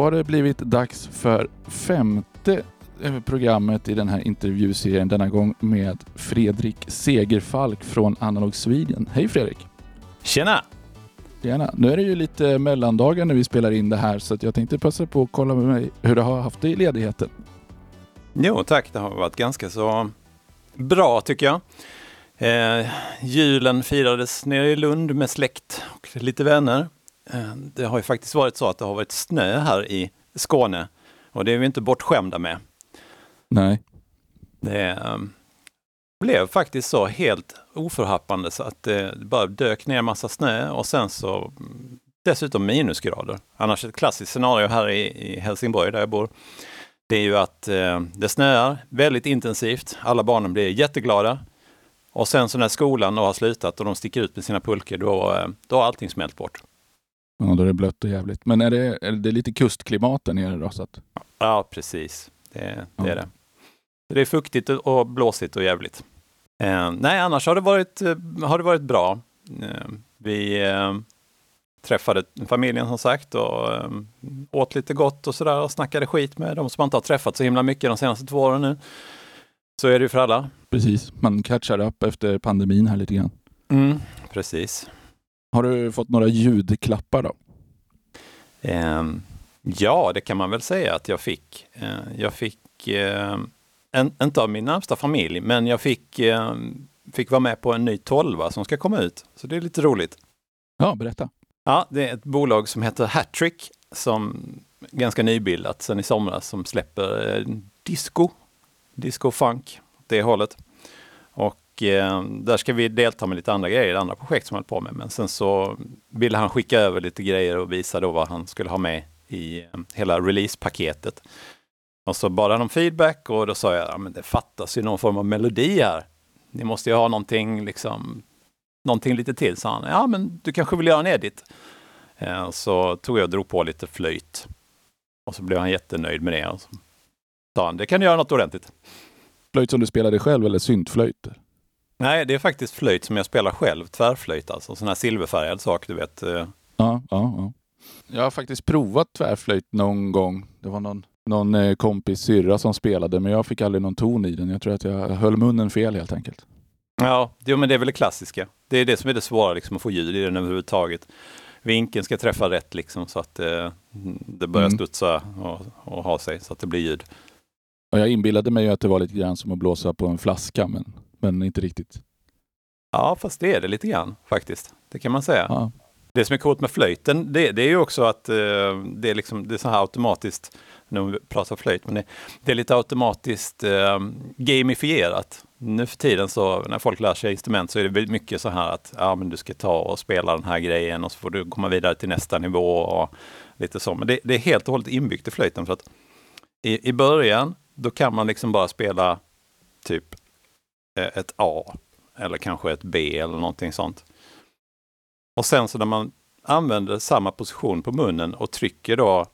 Då har det blivit dags för femte eh, programmet i den här intervjuserien. Denna gång med Fredrik Segerfalk från Analog Sweden. Hej Fredrik! Tjena! Gärna. Nu är det ju lite mellandagar när vi spelar in det här så jag tänkte passa på att kolla med mig hur du har haft det i ledigheten. Jo tack, det har varit ganska så bra tycker jag. Eh, julen firades nere i Lund med släkt och lite vänner. Eh, det har ju faktiskt varit så att det har varit snö här i Skåne och det är vi inte bortskämda med. Nej. Det eh, blev faktiskt så helt oförhappande så att det bara dök ner massa snö och sen så mm, dessutom minusgrader. Annars ett klassiskt scenario här i, Helsingborg där jag bor. Det är ju att eh, det snöar väldigt intensivt. Alla barnen blir jätteglada. Och sen så när skolan då har slutat och de sticker ut med sina pulkor, då, eh, då har allting smält bort. Ja, då är det blött och jävligt. Men är det, är det lite kustklimat där nere då? Så att... Ja, precis. Det, det Ja. är det. Det är fuktigt och blåsigt och jävligt. Eh, nej, annars har det varit, eh, har det varit bra. Eh, vi eh, träffade familjen som sagt och eh, åt lite gott och sådär och snackade skit med de som man inte har träffat så himla mycket de senaste två åren nu. Så är det ju för alla. Precis, man catchar upp efter pandemin här lite grann. Mm, precis. Har du fått några ljudklappar då? Ehm, ja, det kan man väl säga att jag fick. Eh, jag fick, eh, en, inte av min närmsta familj, men jag fick, fick vara med på en ny tolva som ska komma ut. Så det är lite roligt. Ja, berätta. Ja, det är ett bolag som heter Hattrick som ganska nybildat sedan i somras som släpper eh, disco, disco funk, det hållet. Och eh, där ska vi delta med lite andra grejer, andra projekt som jag höll på med. Men sen så ville han skicka över lite grejer och visa då vad han skulle ha med i eh, hela releasepaketet. Och så bad han om feedback och då sa jag, ja, men det fattas ju någon form av melodi här. Ni måste ju ha någonting liksom någonting lite till, sa han. Ja, men du kanske vill göra en edit? Eh, Så tog jag och drog på lite flöjt. Och så blev han jättenöjd med det. Och så sa han, det kan du göra något ordentligt. Flöjt som du spelade själv eller syntflöjter? Nej, det är faktiskt flöjt som jag spelar själv, tvärflöjt alltså. Sån här silverfärgad sak, du vet. Eh, Ja, ja, ja. Jag har faktiskt provat tvärflöjt någon gång. Det var någon, någon eh, kompis syrra som spelade, men jag fick aldrig någon ton i den. Jag tror att jag höll munnen fel helt enkelt. Ja, jo, men det är väl det klassiska. Det är det som är det svåra, liksom, att få ljud i den överhuvudtaget. Vinkeln ska träffa rätt liksom, så att eh, det börjar Mm. studsa och, och ha sig så att det blir ljud. Och jag inbillade mig ju att det var lite grann som att blåsa på en flaska, men, men inte riktigt. Ja, fast det är det lite grann faktiskt. Det kan man säga. Ja. Det som är coolt med flöjten, det, det är ju också att eh, det är liksom, det är så här automatiskt, vi pratar flöjt, men det, det är lite automatiskt eh, gamifierat. Nu för tiden så när folk lär sig instrument så är det mycket så här att ja, men du ska ta och spela den här grejen och så får du komma vidare till nästa nivå och lite så. Men det, det är helt och hållet inbyggt i flöjten för att i, i början då kan man liksom bara spela typ Eh, ett A eller kanske ett B eller någonting sånt. Och sen så när man använder samma position på munnen och trycker då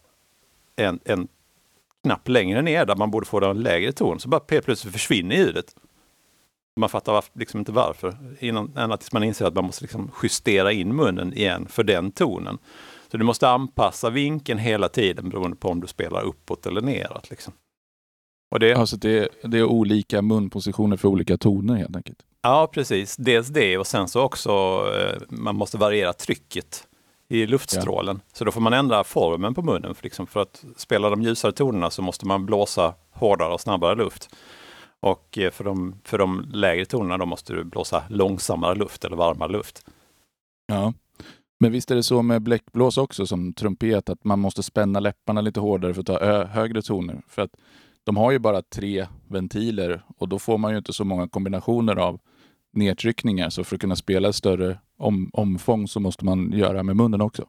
en, en knapp längre ner där man borde få en lägre ton, så bara helt plötsligt försvinner ljudet. Man fattar liksom inte varför, innan, ända tills man inser att man måste liksom justera in munnen igen för den tonen. Så du måste anpassa vinkeln hela tiden beroende på om du spelar uppåt eller neråt. Liksom. Och det, Alltså det, det är olika munpositioner för olika toner helt enkelt. Ja, precis. Dels det och sen så också eh, man måste variera trycket i luftstrålen. Så då får man ändra formen på munnen. För, liksom, för att spela de ljusare tonerna så måste man blåsa hårdare och snabbare luft. Och eh, för de, för de lägre tonerna då måste du blåsa långsammare luft eller varmare luft. Ja. Men visst är det så med bläckblås också som trumpet, att man måste spänna läpparna lite hårdare för att ta högre toner. För att de har ju bara tre ventiler och då får man ju inte så många kombinationer av nedtryckningar. Så för att kunna spela ett större om, omfång så måste man göra med munnen också.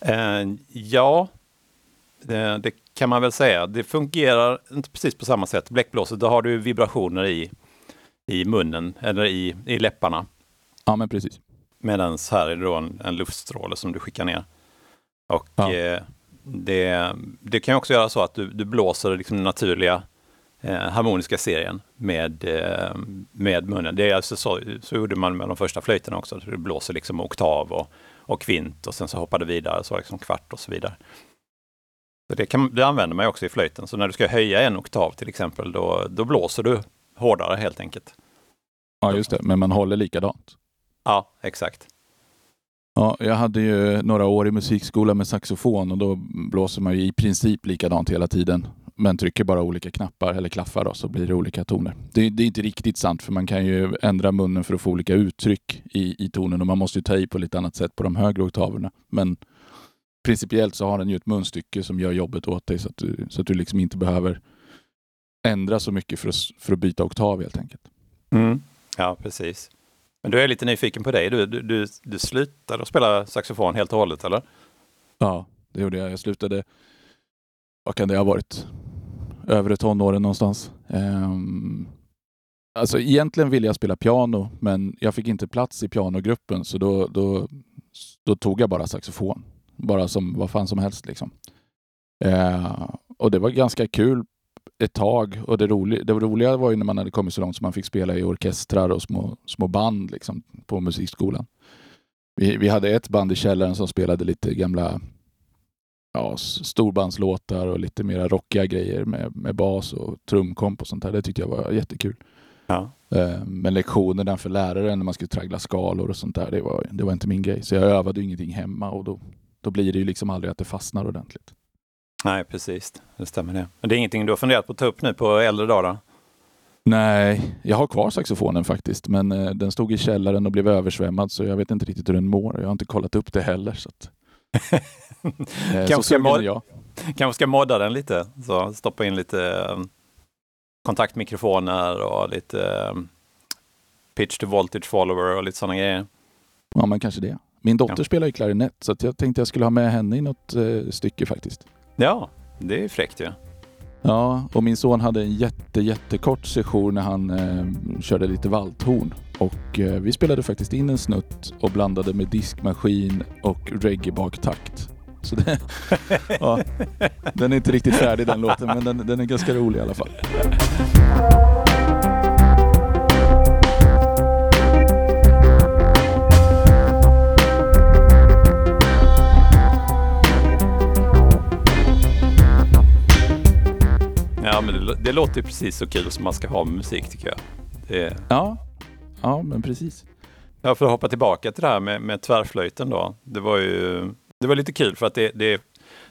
Eh, ja, det, det kan man väl säga. Det fungerar inte precis på samma sätt. Bläckblåset, då har du vibrationer i, i munnen eller i, i läpparna. Ja, men precis. Medan här är det då en, en luftstråle som du skickar ner. Och Ja. eh, det, det kan också göra så att du, du blåser liksom den naturliga eh, harmoniska serien med, eh, med munnen. Det är alltså så, så gjorde man med de första flöjterna också. Så du blåser liksom oktav och, och kvint och sen så hoppar du vidare, så liksom kvart och så vidare. Det, kan, det använder man också i flöjten. Så när du ska höja en oktav till exempel, då, då blåser du hårdare helt enkelt. Ja, just det. Men man håller likadant. Ja, exakt. Ja, jag hade ju några år i musikskola med saxofon och då blåser man ju i princip likadant hela tiden. Men trycker bara olika knappar eller klaffar då, så blir det olika toner. Det, det, är inte riktigt sant för man kan ju ändra munnen för att få olika uttryck i, i tonen och man måste ju ta i på lite annat sätt på de högre oktaverna. Men principiellt så har den ju ett munstycke som gör jobbet åt dig så att du, så att du liksom inte behöver ändra så mycket för att, för att byta oktav helt enkelt. Mm. Ja, precis. Men du är lite nyfiken på dig. Du, du, du, du slutade att spela saxofon helt och hållet, eller? Ja, det gjorde jag. Jag slutade, vad kan det ha varit, övre tonåren någonstans. Um, alltså egentligen ville jag spela piano, men jag fick inte plats i pianogruppen, så då, då, då tog jag bara saxofon. Bara som vad fan som helst liksom. Uh, och det var ganska kul ett tag. Och det, roliga, det roliga var ju när man hade kommit så långt så man fick spela i orkestrar och små, små band liksom, på musikskolan. Vi, vi hade ett band i källaren som spelade lite gamla ja, storbandslåtar och lite mera rockiga grejer med, med bas och trumkomp och sånt där. Det tyckte jag var jättekul. Ja. Eh, men lektionerna för läraren när man skulle traggla skalor och sånt där, det var, det var inte min grej. Så jag övade ingenting hemma och då, då blir det ju liksom aldrig att det fastnar ordentligt. Nej, precis. Det stämmer det. Men det är ingenting du har funderat på att ta upp nu på äldre dagar? Nej, jag har kvar saxofonen faktiskt, men eh, den stod i källaren och blev översvämmad så jag vet inte riktigt hur den mår. Jag har inte kollat upp det heller. Så att... eh, kanske, ska mod- jag. kanske ska modda den lite, så stoppa in lite um, kontaktmikrofoner och lite pitch to voltage follower och lite sådana grejer. Ja, men kanske det. Min dotter ja. spelar ju klarinett så jag tänkte jag skulle ha med henne i något eh, stycke faktiskt. Ja, det är fräckt ju. Ja. ja, och min son hade en jätte, jättekort session när han eh, körde lite valthorn. Och eh, vi spelade faktiskt in en snutt och blandade med diskmaskin och reggae-baktakt. Så det, ja, den är inte riktigt färdig den låten, men den, den är ganska rolig i alla fall. Ja, men det, det låter ju precis så kul som man ska ha med musik tycker jag. Det... Ja. ja, men precis. Ja, för att hoppa tillbaka till det här med, med tvärflöjten då. Det var ju det var lite kul för att det, det,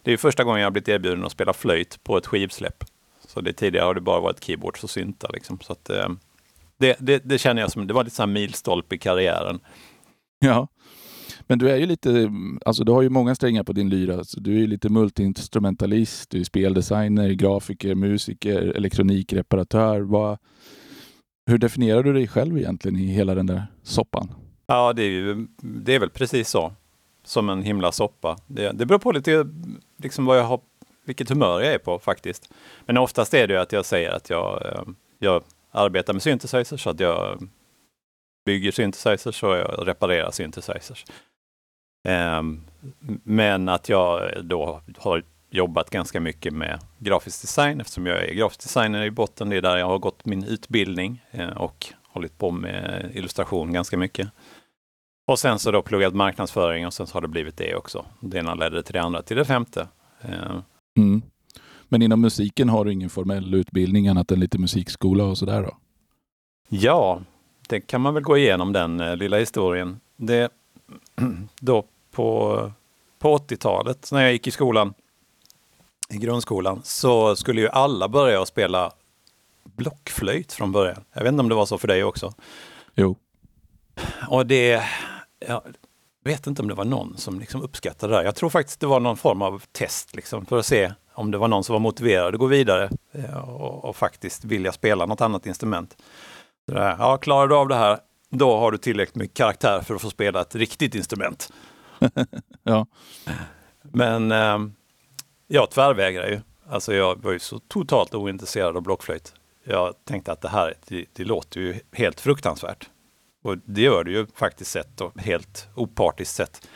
det är första gången jag blivit erbjuden att spela flöjt på ett skivsläpp. Så det, tidigare har det bara varit keyboards och syntar. Liksom. Så att, eh, det, det, det känner jag som, det var lite så milstolpe i karriären. Ja. Men du är ju lite, alltså du har ju många strängar på din lyra. Alltså, du är ju lite multiinstrumentalist, du är speldesigner, grafiker, musiker, elektronikreparatör. Vad, hur definierar du dig själv egentligen i hela den där soppan? Ja, det är, ju, det är väl precis så. Som en himla soppa. Det, det beror på lite liksom vad jag har, vilket humör jag är på faktiskt. Men oftast är det ju att jag säger att jag, eh, jag arbetar med synthesizers, att jag bygger synthesizers och jag reparerar synthesizers. Ehm, men att jag då har jobbat ganska mycket med grafisk design eftersom jag är grafisk designer i botten. Det är där jag har gått min utbildning eh, och hållit på med illustration ganska mycket. Och sen så då pluggat marknadsföring och sen så har det blivit det också. Det ena ledde till det andra, till det femte. Ehm. Mm. Men inom musiken har du ingen formell utbildning annat än lite musikskola och sådär då? Ja, det kan man väl gå igenom den eh, lilla historien. Det, då på, på 80-talet när jag gick i skolan, i grundskolan, så skulle ju alla börja spela blockflöjt från början. Jag vet inte om det var så för dig också? Jo. Och det, jag vet inte om det var någon som liksom uppskattade det. Jag tror faktiskt det var någon form av test liksom, för att se om det var någon som var motiverad att gå vidare eh, och, och faktiskt vilja spela något annat instrument. Så där, ja, klarar du av det här, då har du tillräckligt mycket karaktär för att få spela ett riktigt instrument. ja. Men eh, jag tvärvägrar ju. Alltså jag var ju så totalt ointresserad av blockflöjt. Jag tänkte att det här, det, det låter ju helt fruktansvärt. Och det gör det ju faktiskt sett och helt opartiskt sett.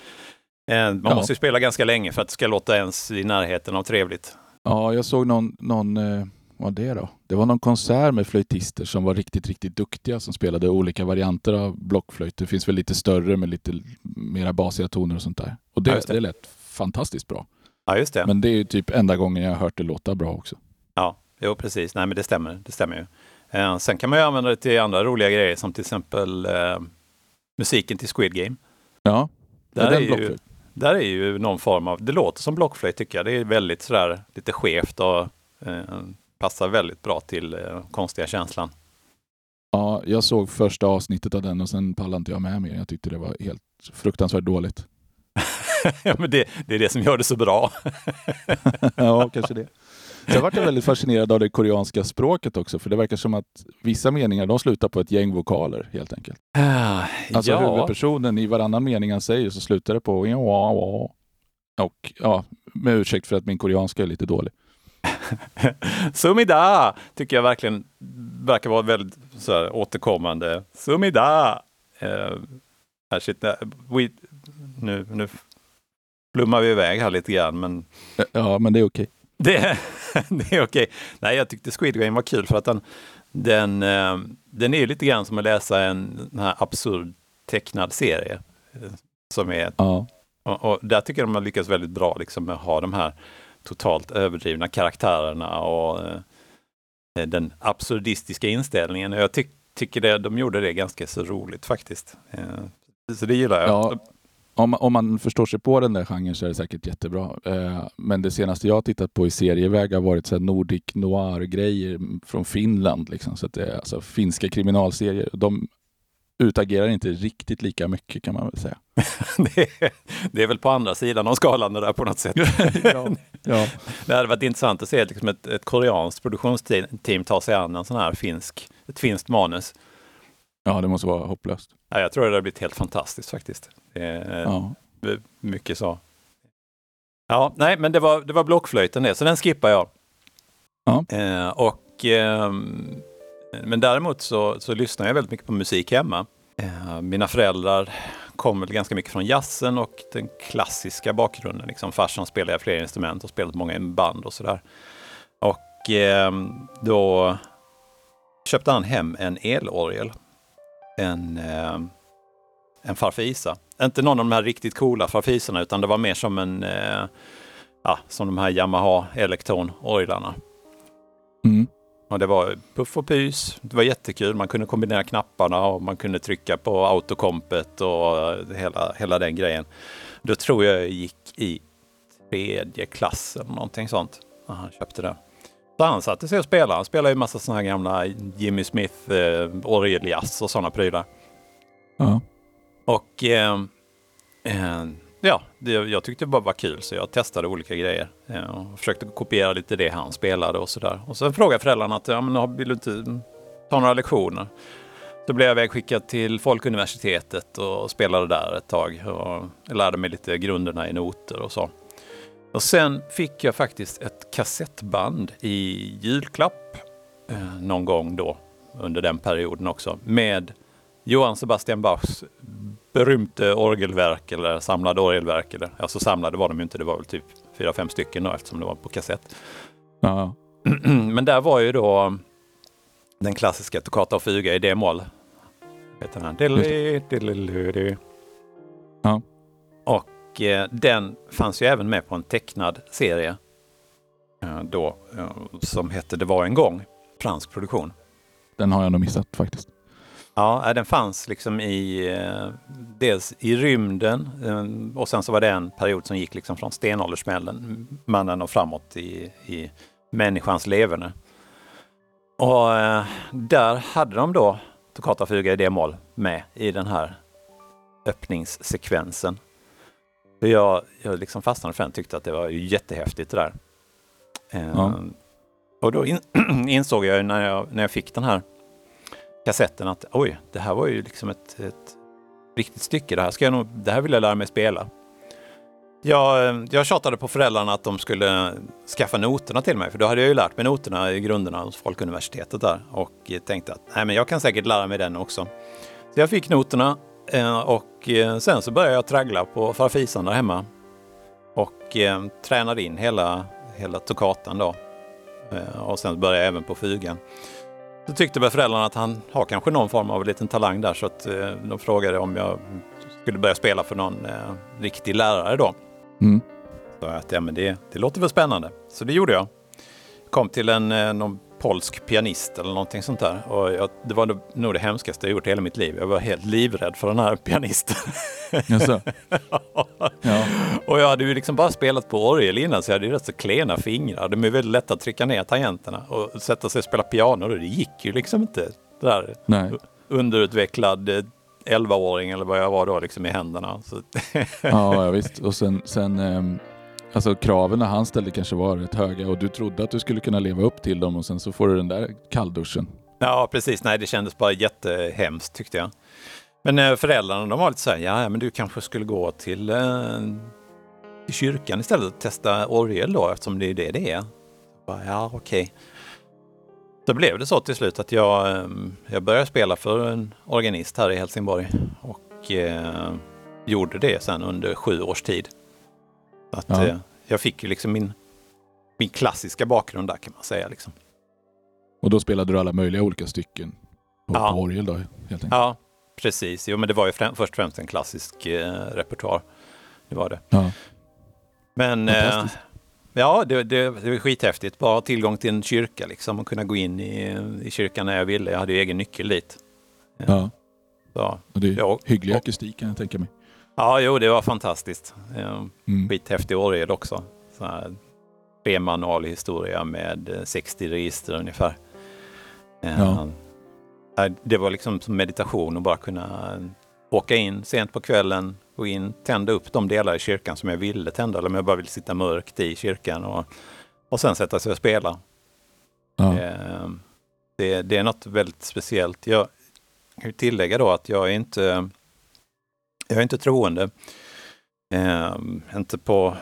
Eh, man ja. måste ju spela ganska länge för att det ska låta ens i närheten av trevligt. Ja, jag såg någon, någon eh, vad det då? Det var någon konsert med flöjtister som var riktigt, riktigt duktiga som spelade olika varianter av blockflöjt. Det finns väl lite större med lite mera basiga toner och sånt där. Och det, ja, det. det lät fantastiskt bra. Ja, just det. Men det är ju typ enda gången jag har hört det låta bra också. Ja, jo precis. Nej, men det stämmer. Det stämmer ju. Eh, sen kan man ju använda det till andra roliga grejer som till exempel eh, musiken till Squid Game. Ja, Där är är, ju, där är ju någon form av, det låter som blockflöjt tycker jag. Det är väldigt sådär lite skevt och eh, passar väldigt bra till eh, konstiga känslan. Ja, jag såg första avsnittet av den och sen pallade inte jag med mer. Jag tyckte det var helt fruktansvärt dåligt. ja, men det, det är det som gör det så bra. ja, kanske det. Sen vart jag väldigt fascinerad av det koreanska språket också, för det verkar som att vissa meningar de slutar på ett gäng vokaler helt enkelt. Alltså ja, huvudpersonen i varannan mening han säger så slutar det på ja, och ja, med ursäkt för att min koreanska är lite dålig. Sumida tycker jag verkligen verkar vara väldigt så här, återkommande. Sumida! Eh, här, shit, nej, we, nu, nu flummar vi iväg här lite grann, men Ja, men det är okej. det, det är okej. Nej, jag tyckte Squid Game var kul för att den, den, eh, den är lite grann som att läsa en här absurd tecknad serie. eh, Som är, Ja. och, och där tycker jag de har lyckats väldigt bra liksom, med att ha de här totalt överdrivna karaktärerna och eh, eh den absurdistiska inställningen. Jag ty tycker det, de gjorde det ganska så roligt faktiskt. Eh, så det gillar jag. Ja. Om, om man förstår sig på den där genren så är det säkert jättebra. Eh, men det senaste jag har tittat på i serieväg har varit så här Nordic noir-grejer från Finland. Liksom. Så att det är alltså finska kriminalserier. De utagerar inte riktigt lika mycket kan man väl säga. det, är, det är väl på andra sidan av skalan det där på något sätt. ja. Ja. Det hade varit intressant att se att liksom ett, ett koreanskt produktionsteam ta sig an en sån här finsk, ett finskt manus. ja, det måste vara hopplöst. Ja, jag tror det hade blivit helt fantastiskt faktiskt. Är Ja. mycket så. Ja, nej, men det var, det var blockflöjten det, så den skippar jag. Ja. Eh, och, ehm, men däremot så, så lyssnar jag väldigt mycket på musik hemma. Eh, mina föräldrar kommer väl ganska mycket från jazzen och den klassiska bakgrunden. Liksom farsan spelade flera instrument och spelat många i band och sådär. Och eh, då köpte han hem en elorgel. En, eh, en farfisa. Inte någon av de här riktigt coola farfisarna utan det var mer som en eh, ja, som de här Yamaha Electron-orglarna. Mm. Och det var puff och pys. Det var jättekul. Man kunde kombinera knapparna och man kunde trycka på autokompet och hela, hela den grejen. Då tror jag jag gick i tredje klass eller någonting sånt när han köpte det. Så han satte sig och spelade. Han spelade ju massa sådana här gamla Jimmy Smith, eh, orgeljazz och sådana prylar. Ja. Och eh, eh, ja, det, jag tyckte det bara var kul så jag testade olika grejer. Eh, och försökte kopiera lite det han spelade och sådär. Och sen frågade föräldrarna att ja, men, vill du inte ta några lektioner? Då blev jag vägskickad till Folkuniversitetet och spelade där ett tag. Och jag lärde mig lite grunderna i noter och så. Och sen fick jag faktiskt ett kassettband i julklapp eh, någon gång då under den perioden också med Johann Sebastian Bachs berömte orgelverk eller samlade orgelverk. Eller, alltså samlade var de ju inte, det var väl typ fyra, fem stycken då eftersom det var på kassett. Ja. Men där var ju då den klassiska Toccata och fuga i D-moll. Heter den. Diddly, diddly, diddly. Ja. Och eh, den fanns ju även med på en tecknad serie eh, då eh, som hette Det var en gång. Fransk produktion. Den har jag nog missat faktiskt. Ja, den fanns liksom i eh, dels i rymden eh, och sen så var det en period som gick liksom från stenåldersmannen och framåt i, i människans leverne. Och eh, där hade de då Toccata fuga i D-moll med i den här öppningssekvensen. Jag, jag liksom fastnade för den tyckte att det var jättehäftigt det där. Ja. Och då in, insåg jag ju när jag, när jag fick den här kassetten att oj, det här var ju liksom ett, ett riktigt stycke. Det här, ska jag nog, det här vill jag lära mig spela. Jag, jag tjatade på föräldrarna att de skulle skaffa noterna till mig, för då hade jag ju lärt mig noterna i grunderna hos Folkuniversitetet där och tänkte att nej, men jag kan säkert lära mig den också. Så jag fick noterna eh, och eh, sen så började jag traggla på farfisan där hemma och eh, tränade in hela, hela toccatan då. Och sen började jag även på fugan. Så tyckte väl föräldrarna att han har kanske någon form av liten talang där så att eh, de frågade om jag skulle börja spela för någon eh, riktig lärare då. Mm. Så att, ja, men det, det låter väl spännande. Så det gjorde jag. Kom till en eh, någon polsk pianist eller någonting sånt där. Och jag, det var nog det hemskaste jag gjort i hela mitt liv. Jag var helt livrädd för den här pianisten. Jaså? ja. Och jag hade ju liksom bara spelat på orgel innan så jag hade ju rätt så klena fingrar. De är väldigt lätta att trycka ner tangenterna och sätta sig och spela piano. Det gick ju liksom inte. Det där Nej. underutvecklad 11-åring eller vad jag var då liksom i händerna. Ja, ja, visst. Och sen, sen ehm, alltså kraven han ställde kanske var rätt höga och du trodde att du skulle kunna leva upp till dem och sen så får du den där kallduschen. Ja, precis. Nej, det kändes bara jättehemskt tyckte jag. Men eh, föräldrarna de var lite så här, ja men du kanske skulle gå till, eh, till kyrkan istället och testa orgel då eftersom det är det det är. Bara, ja, okej. Okay. Så blev det så till slut att jag, eh, jag började spela för en organist här i Helsingborg och eh, gjorde det sen under sju års tid. Att, ja. eh, jag fick ju liksom min, min klassiska bakgrund där kan man säga. Liksom. Och då spelade du alla möjliga olika stycken på, ja. på orgel då? Helt enkelt. Ja, precis. Jo, men det var ju främ först och främst en klassisk eh, repertoar. Det var det. Ja. Men eh, ja, det, det, det var skithäftigt. Bara tillgång till en kyrka liksom och kunna gå in i, i kyrkan när jag ville. Jag hade ju egen nyckel dit. Ja. Så, och det är ja, hygglig akustik kan jag tänka mig. Ja, jo, det var fantastiskt. Mm. Skithäftig orgel också. Så här, B-manual historia med 60 register ungefär. Ja. Det var liksom som meditation att bara kunna åka in sent på kvällen, gå in, tända upp de delar i kyrkan som jag ville tända, eller om jag bara vill sitta mörkt i kyrkan och, och sen sätta sig och spela. Ja. Det, det, är något väldigt speciellt. Jag kan tillägga då att jag är inte, jag är inte troende. Eh, inte på,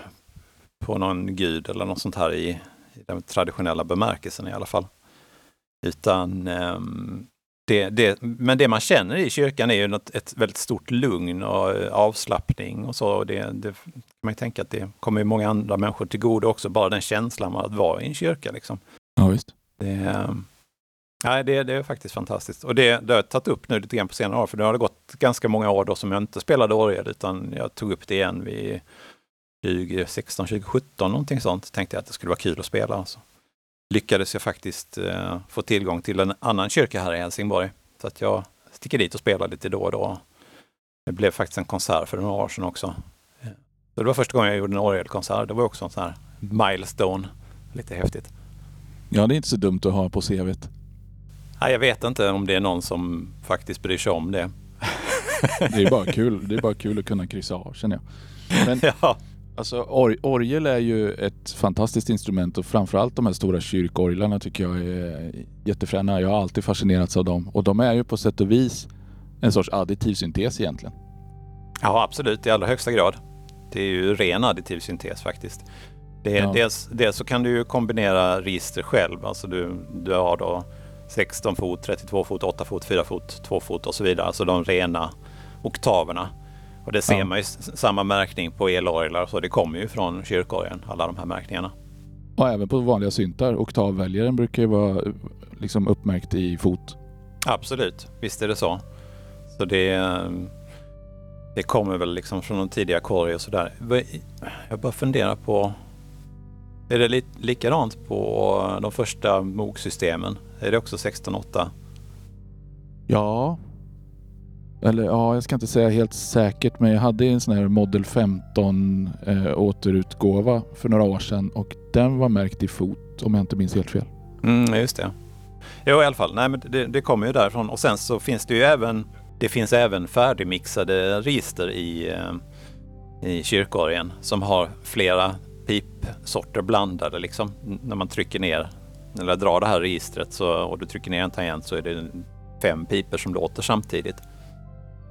på någon gud eller något sånt här i, i den traditionella bemärkelsen i alla fall. Utan um, det, det, men det man känner i kyrkan är ju något, ett väldigt stort lugn och avslappning och så. Det, det kan man tänka att det kommer många andra människor till godo också, bara den känslan av att vara i en kyrka. Liksom. Ja, visst. Det, nej, det, det är faktiskt fantastiskt. Och det, det har jag tagit upp nu lite grann på senare år, för det har gått ganska många år då som jag inte spelade orgel, utan jag tog upp det igen vid 2016, 2017, någonting sånt. Tänkte jag att det skulle vara kul att spela. Alltså lyckades jag faktiskt eh, få tillgång till en annan kyrka här i Helsingborg. Så att jag sticker dit och spelar lite då och då. Det blev faktiskt en konsert för några år sedan också. Så det var första gången jag gjorde en orgelkonsert. Det var också en sån här milestone. Lite häftigt. Ja, det är inte så dumt att ha på CVt. Nej, jag vet inte om det är någon som faktiskt bryr sig om det. det är bara kul, det är bara kul att kunna kryssa av känner jag. Men ja. Alltså or orgel är ju ett fantastiskt instrument och framförallt de här stora kyrkorglarna tycker jag är jättefräna. Jag har alltid fascinerats av dem och de är ju på sätt och vis en sorts additiv syntes egentligen. Ja absolut, i allra högsta grad. Det är ju ren additiv syntes faktiskt. Det ja. dels, dels så kan du ju kombinera register själv. Alltså du, du har då 16 fot, 32 fot, 8 fot, 4 fot, 2 fot och så vidare. Alltså de rena oktaverna. Och det ser ja. man ju samma märkning på elorglar så det kommer ju från kyrkorgeln, alla de här märkningarna. Och även på vanliga syntar. Oktavväljaren brukar ju vara liksom uppmärkt i fot. Absolut, visst är det så. Så det, det kommer väl liksom från de tidiga korg och sådär. Jag bara funderar på är det li likadant på de första MOG-systemen? Är det också 16.8? Ja, eller ja, jag ska inte säga helt säkert, men jag hade en sån här Model 15 eh, återutgåva för några år sedan och den var märkt i fot om jag inte minns helt fel. Mm, just det. Jo, i alla fall. Nej, men det, det kommer ju därifrån. Och sen så finns det ju även, det finns även färdigmixade register i, eh, i kyrkorgen som har flera pipsorter blandade liksom. När man trycker ner eller drar det här registret så, och du trycker ner en tangent så är det fem piper som låter samtidigt.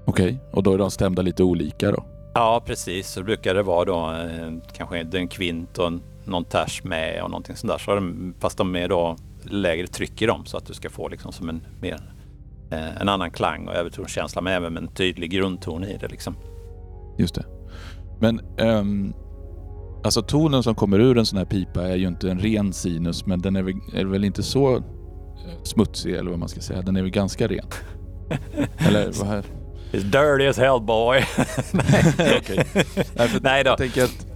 Okej, okay. och då är de stämda lite olika då? Ja, precis. Så brukar det vara då eh, kanske en kvint och någon ters med och någonting sånt där. Så de, fast de är då lägre tryck i dem så att du ska få liksom som en, mer, eh, en annan klang och övertonskänsla men även med en tydlig grundton i det. Liksom. Just det. Men um, alltså tonen som kommer ur en sån här pipa är ju inte en ren sinus men den är väl, är väl inte så eh, smutsig eller vad man ska säga. Den är väl ganska ren? eller vad här? It's dirty as hell boy. Nej, okay. Nej, Nej då. Att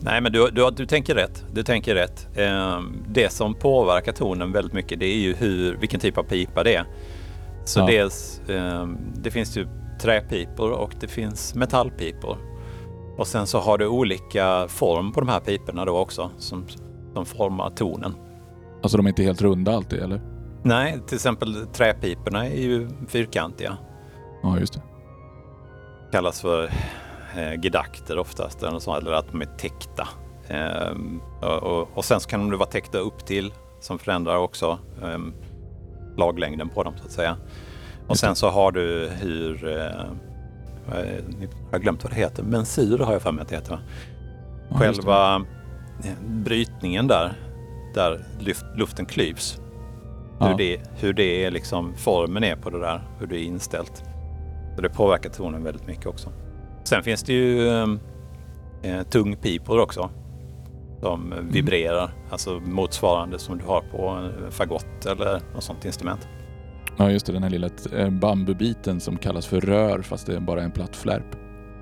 Nej, men du, du, du tänker rätt. Du tänker rätt. Eh, det som påverkar tonen väldigt mycket det är ju hur, vilken typ av pipa det är. Så Ja. dels, eh, det finns ju träpipor och det finns metallpipor. Och sen så har du olika form på de här piporna då också som, som formar tonen. Alltså de är inte helt runda alltid eller? Nej, till exempel träpiporna är ju fyrkantiga. Ja, just det. kallas för eh, gedakter oftast, eller, sånt, eller att de är täckta. Eh, och, och, sen så kan de vara täckta upp till som förändrar också eh, laglängden på dem så att säga. Och sen så har du hur, eh, jag har glömt vad det heter, mensur har jag för mig att det heter. Ja. Själva eh, brytningen där, där luft, luften klyvs. Ja. Hur, det, hur det är liksom, formen är på det där, hur det är inställt. Så det påverkar tonen väldigt mycket också. Sen finns det ju eh, tungpipor också. Som Mm. vibrerar, alltså motsvarande som du har på en fagott eller något sånt instrument. Ja, just det. Den här lilla eh, bambubiten som kallas för rör fast det är bara en platt flärp.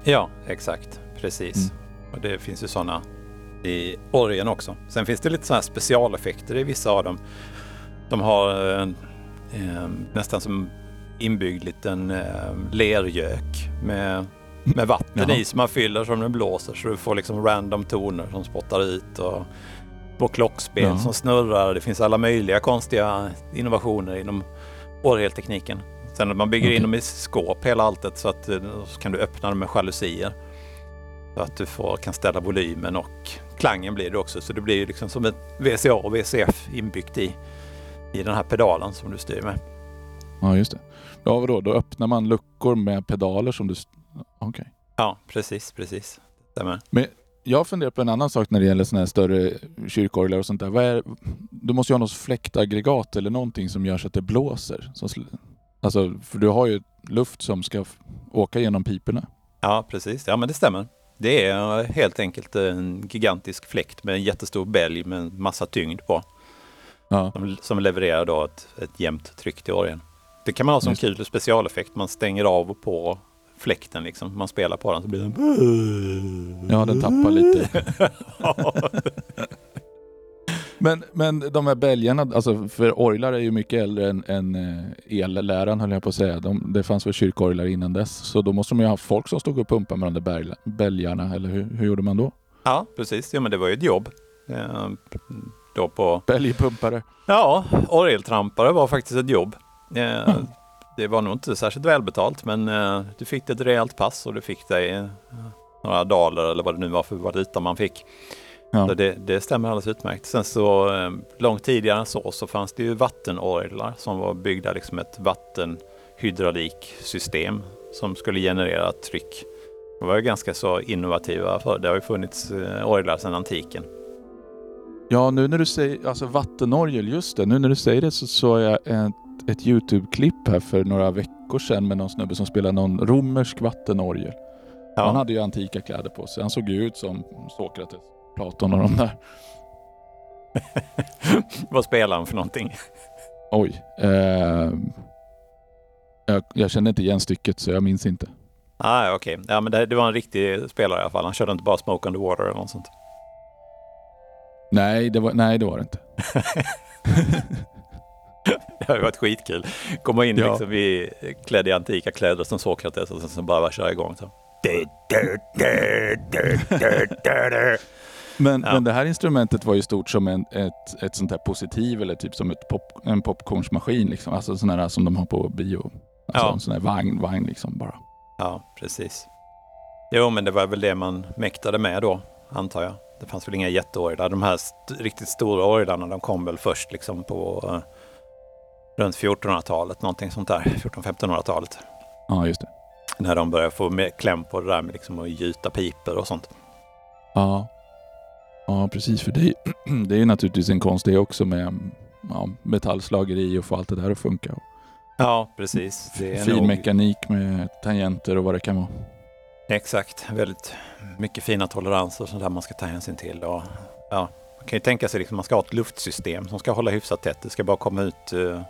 Ja, exakt. Precis. Mm. Och det finns ju sådana i orgen också. Sen finns det lite sådana här specialeffekter i vissa av dem. De har eh, eh, nästan som inbyggd liten eh, lergök med, med vatten Jaha. i som man fyller som den blåser så du får liksom random toner som spottar ut och små klockspel Ja. som snurrar. Det finns alla möjliga konstiga innovationer inom orgeltekniken. Sen att man bygger Okej. in dem i skåp hela alltet så att eh, så kan du öppna dem med jalusier. Så att du får, kan ställa volymen och klangen blir det också. Så det blir ju liksom som ett VCA och VCF inbyggt i, i den här pedalen som du styr med. Ja, just det. Ja, vadå? Då öppnar man luckor med pedaler som du... Okej. Ja, precis, precis. Stämmer. Jag funderar på en annan sak när det gäller såna här större kyrkorglar och sånt där. Är, du måste ju ha något fläktaggregat eller någonting som gör så att det blåser. Som, alltså, för du har ju luft som ska åka genom piporna. Ja, precis. Ja, men det stämmer. Det är helt enkelt en gigantisk fläkt med en jättestor bälg med en massa tyngd på. Ja, Som, som levererar då ett, ett jämnt tryck till orgeln. Det kan man ha som Just kul specialeffekt. Man stänger av och på fläkten liksom. Man spelar på den så blir den... ja den tappar lite. Men, men de här bälgarna, alltså för orglar är ju mycket äldre än, än eh, elläran höll jag på att säga. De, det fanns väl kyrkorglar innan dess. Så då måste de ju ha folk som stod och pumpade med de där bälg- bälgarna. Eller hur, hur gjorde man då? Ja, precis. Ja, men det var ju ett jobb. Eh, då på... Bälgpumpare. Ja, orgeltrampare var faktiskt ett jobb. Mm. Det var nog inte särskilt välbetalt, men eh, du fick ett rejält pass och du fick dig eh, några daler eller vad det nu var för valuta man fick. Ja. Så det, det stämmer alldeles utmärkt. Sen så eh, långt tidigare än så, så fanns det ju vattenorglar som var byggda liksom ett vattenhydrauliksystem som skulle generera tryck. De var ju ganska så innovativa för det har ju funnits eh, orglar sedan antiken. Ja, nu när du säger, alltså vattenorgel, just det. Nu när du säger det så såg jag ett, ett Youtube-klipp här för några veckor sedan med någon snubbe som spelar någon romersk vattenorgel. Ja. Han hade ju antika kläder på sig. Han såg ju ut som Sokrates, Platon och de där. Vad spelar han för någonting? Oj. Eh, jag, jag känner inte igen stycket så jag minns inte. Ah, okej. Ja, men det, det var en riktig spelare i alla fall. Han körde inte bara Smoke on the Water eller något sånt. Nej, det var, nej, det, var det inte. Det hade varit skitkul. Komma in Ja. liksom i, klädd i antika kläder som Sokrates och sen bara köra igång. Så. Men, Ja. men det här instrumentet var ju stort som en, ett, ett sånt här positiv eller typ som ett pop, en popcornsmaskin. Liksom. Alltså sån här som de har på bio. Alltså Ja. en sån här vagn, vagn liksom bara. Ja, precis. Jo, men det var väl det man mäktade med då, antar jag. Det fanns väl inga jätteorglar. De här st- riktigt stora orglarna, de kom väl först liksom på eh, runt 1400-talet, någonting sånt där. 1400-1500-talet. Ja, just det. När de började få mer kläm på det där med liksom att gjuta piper och sånt. Ja, ja precis. För det är, det är naturligtvis en konst det också med ja, metallslageri och få allt det där att funka. Ja, precis. Det är Fin nog- mekanik med tangenter och vad det kan vara. Exakt, väldigt mycket fina toleranser som där man ska ta hänsyn till. Och, ja, man kan ju tänka sig liksom man ska ha ett luftsystem som ska hålla hyfsat tätt. Det ska bara komma ut eh,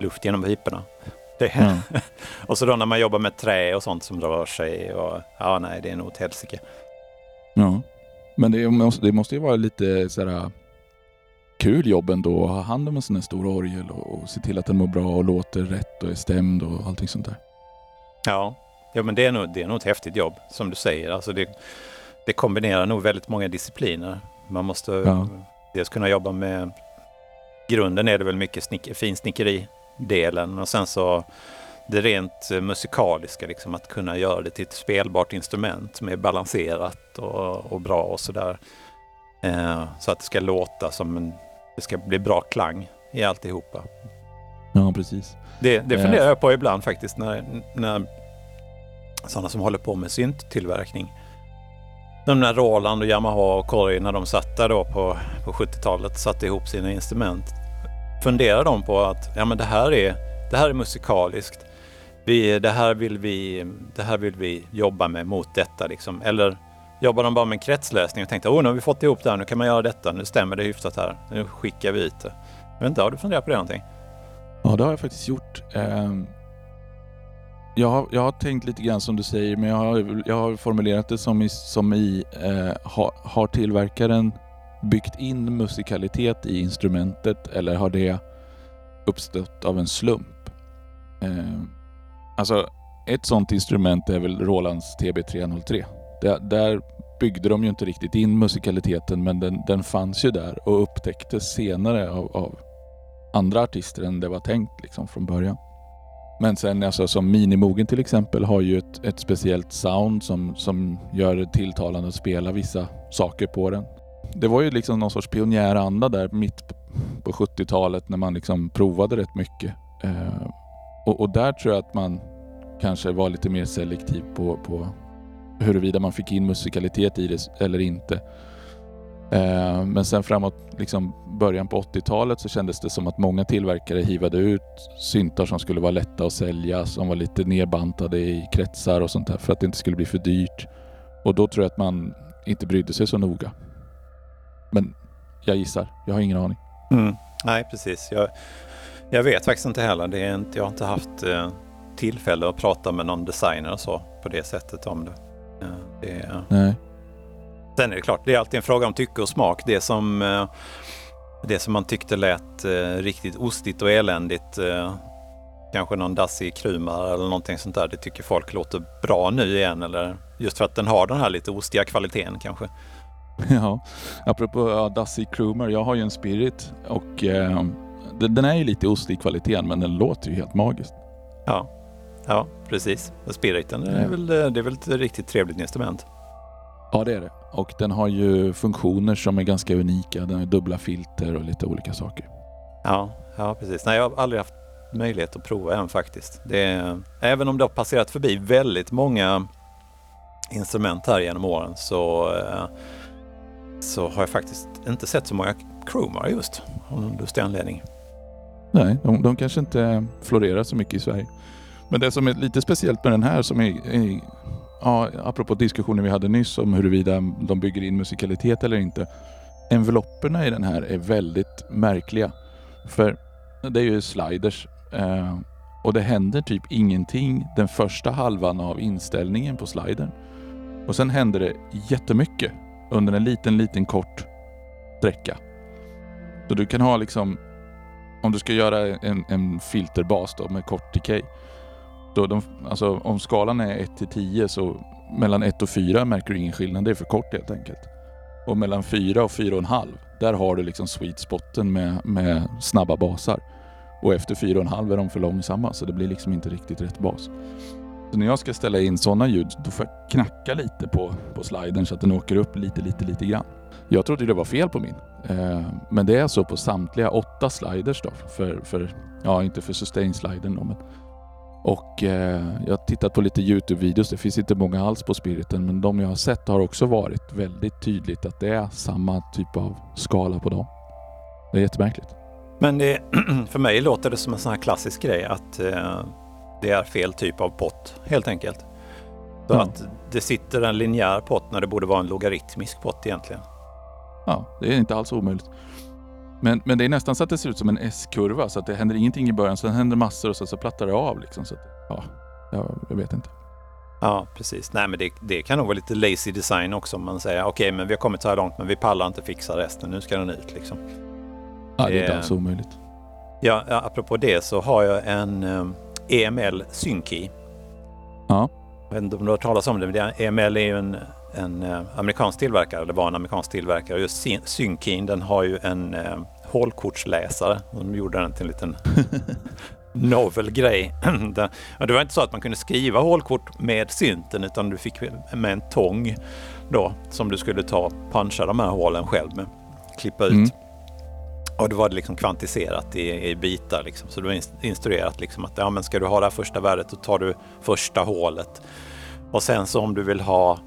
luft genom piporna. Ja. och så då när man jobbar med trä och sånt som rör sig. Och, ja, nej, det är nog ett helsike. Ja. Men det måste, det måste ju vara lite sådär kul jobb ändå att ha hand om en sån här stor orgel och, och se till att den mår bra och låter rätt och är stämd och allting sånt där. Ja, ja men det är, nog, det är nog ett häftigt jobb som du säger. Alltså det, det kombinerar nog väldigt många discipliner. Man måste Ja. dels kunna jobba med... Grunden är det väl mycket snick, finsnickeri-delen och sen så det rent eh, musikaliska, liksom att kunna göra det till ett spelbart instrument som är balanserat och, och bra och sådär. Eh, så att det ska låta som en... Det ska bli bra klang i alltihopa. Ja, precis. Det, det Eh. funderar jag på ibland faktiskt när, när sådana som håller på med synttillverkning. De där Roland och Yamaha och Korg när de satt där då på, på 70-talet satte ihop sina instrument. Funderar de på att ja, men det, här är, det här är musikaliskt. Vi, det, här vill vi, det här vill vi jobba med mot detta. Liksom. Eller jobbar de bara med kretslösning och tänkte oh, nu har vi fått ihop det här, nu kan man göra detta, nu stämmer det hyfsat här, nu skickar vi ut det. Jag vet inte, har du funderat på det någonting? Ja, det har jag faktiskt gjort. Ehm, jag har, jag har tänkt lite grann som du säger, men jag har, jag har formulerat det som i, som i eh, har, har tillverkaren byggt in musikalitet i instrumentet eller har det uppstått av en slump? Eh, alltså, ett sånt instrument är väl Rolands TB303. Där, där byggde de ju inte riktigt in musikaliteten, men den, den fanns ju där och upptäcktes senare av, av andra artister än det var tänkt liksom från början. Men sen alltså som Minimogen till exempel har ju ett, ett speciellt sound som, som gör det tilltalande att spela vissa saker på den. Det var ju liksom någon sorts pionjäranda där mitt på- 70-talet när man liksom provade rätt mycket. Eh, och, och där tror jag att man kanske var lite mer selektiv på, på huruvida man fick in musikalitet i det eller inte. Eh, Men sen framåt liksom början på 80-talet så kändes det som att många tillverkare hivade ut syntar som skulle vara lätta att sälja, som var lite nedbantade i kretsar och sånt där för att det inte skulle bli för dyrt. Och då tror jag att man inte brydde sig så noga. Men jag gissar, jag har ingen aning. Mm. Nej, precis. Jag, jag vet faktiskt inte heller. Det är inte, jag har inte haft eh, tillfälle att prata med någon designer och så på det sättet om det. Eh, det är, Nej. sen är det klart, det är alltid en fråga om tycke och smak. Det som, eh, det som man tyckte lät eh, riktigt ostigt och eländigt, eh, kanske någon dassig krumar eller någonting sånt där, det tycker folk låter bra nu igen. Eller just för att den har den här lite ostiga kvaliteten kanske. Ja, apropå ja, Dassy Krumer, jag har ju en Spirit och eh, den, är ju lite ostig i kvaliteten men den låter ju helt magiskt. Ja, ja precis. Och Spiriten är väl, det är väl ett riktigt trevligt instrument. Ja det är det. Och den har ju funktioner som är ganska unika. Den har dubbla filter och lite olika saker. Ja, ja precis. Nej, jag har aldrig haft möjlighet att prova än faktiskt. Är, även om det har passerat förbi väldigt många instrument här genom åren så, eh, så har jag faktiskt inte sett så många Cromar just av någon lustig anledning. Nej, de, de kanske inte florerar så mycket i Sverige. Men det som är lite speciellt med den här som är, är ja, apropå diskussionen vi hade nyss om huruvida de bygger in musikalitet eller inte. Envelopperna i den här är väldigt märkliga. För det är ju sliders eh, och det händer typ ingenting den första halvan av inställningen på slidern. Och sen händer det jättemycket under en liten, liten kort sträcka. Så du kan ha liksom om du ska göra en, en filterbas då med kort decay. Då de, alltså om skalan är 1 till 10 så mellan 1 och 4 märker du ingen skillnad. Det är för kort helt enkelt. Och mellan 4 och 4,5 där har du liksom sweet spoten med, med snabba basar. Och efter 4,5 är de för långsamma så det blir liksom inte riktigt rätt bas. Så när jag ska ställa in sådana ljud då får jag knacka lite på, på slidern så att den åker upp lite, lite, lite grann. Jag trodde det var fel på min. Eh, men det är så på samtliga åtta sliders då. För, för, ja, inte för sustain-slidern då. Men. Och eh, jag har tittat på lite Youtube-videos. Det finns inte många alls på Spiriten. Men de jag har sett har också varit väldigt tydligt att det är samma typ av skala på dem. Det är jättemärkligt. Men det, för mig låter det som en sån här klassisk grej att eh, det är fel typ av pott helt enkelt. Så Ja. att det sitter en linjär pott när det borde vara en logaritmisk pott egentligen. Ja, det är inte alls omöjligt. Men, men det är nästan så att det ser ut som en S-kurva. Så att det händer ingenting i början. Sen händer massor och sen så plattar det av. Liksom, så att, ja, jag, vet inte. Ja, precis. Nej, men det, det kan nog vara lite lazy design också om man säger okej, okay, men vi har kommit så här långt, men vi pallar inte fixa resten. Nu ska den ut liksom. Ja, det är inte alls omöjligt. Ja, apropå det så har jag en um, EML Synkey. Ja. Jag vet inte om du har hört talas om det, men EML är ju en, en uh, amerikansk tillverkare, eller var en amerikansk tillverkare. Just Synkeyn, den har ju en uh, hålkortsläsare. De gjorde den till en liten novel grej. det var inte så att man kunde skriva hålkort med synten utan du fick med en tång då som du skulle ta puncha de här hålen själv med. Klippa ut. Mm. Och då var det liksom kvantiserat i, i bitar. Liksom. Så det var instruerat liksom att ja, men ska du ha det här första värdet då tar du första hålet. Och sen så om du vill ha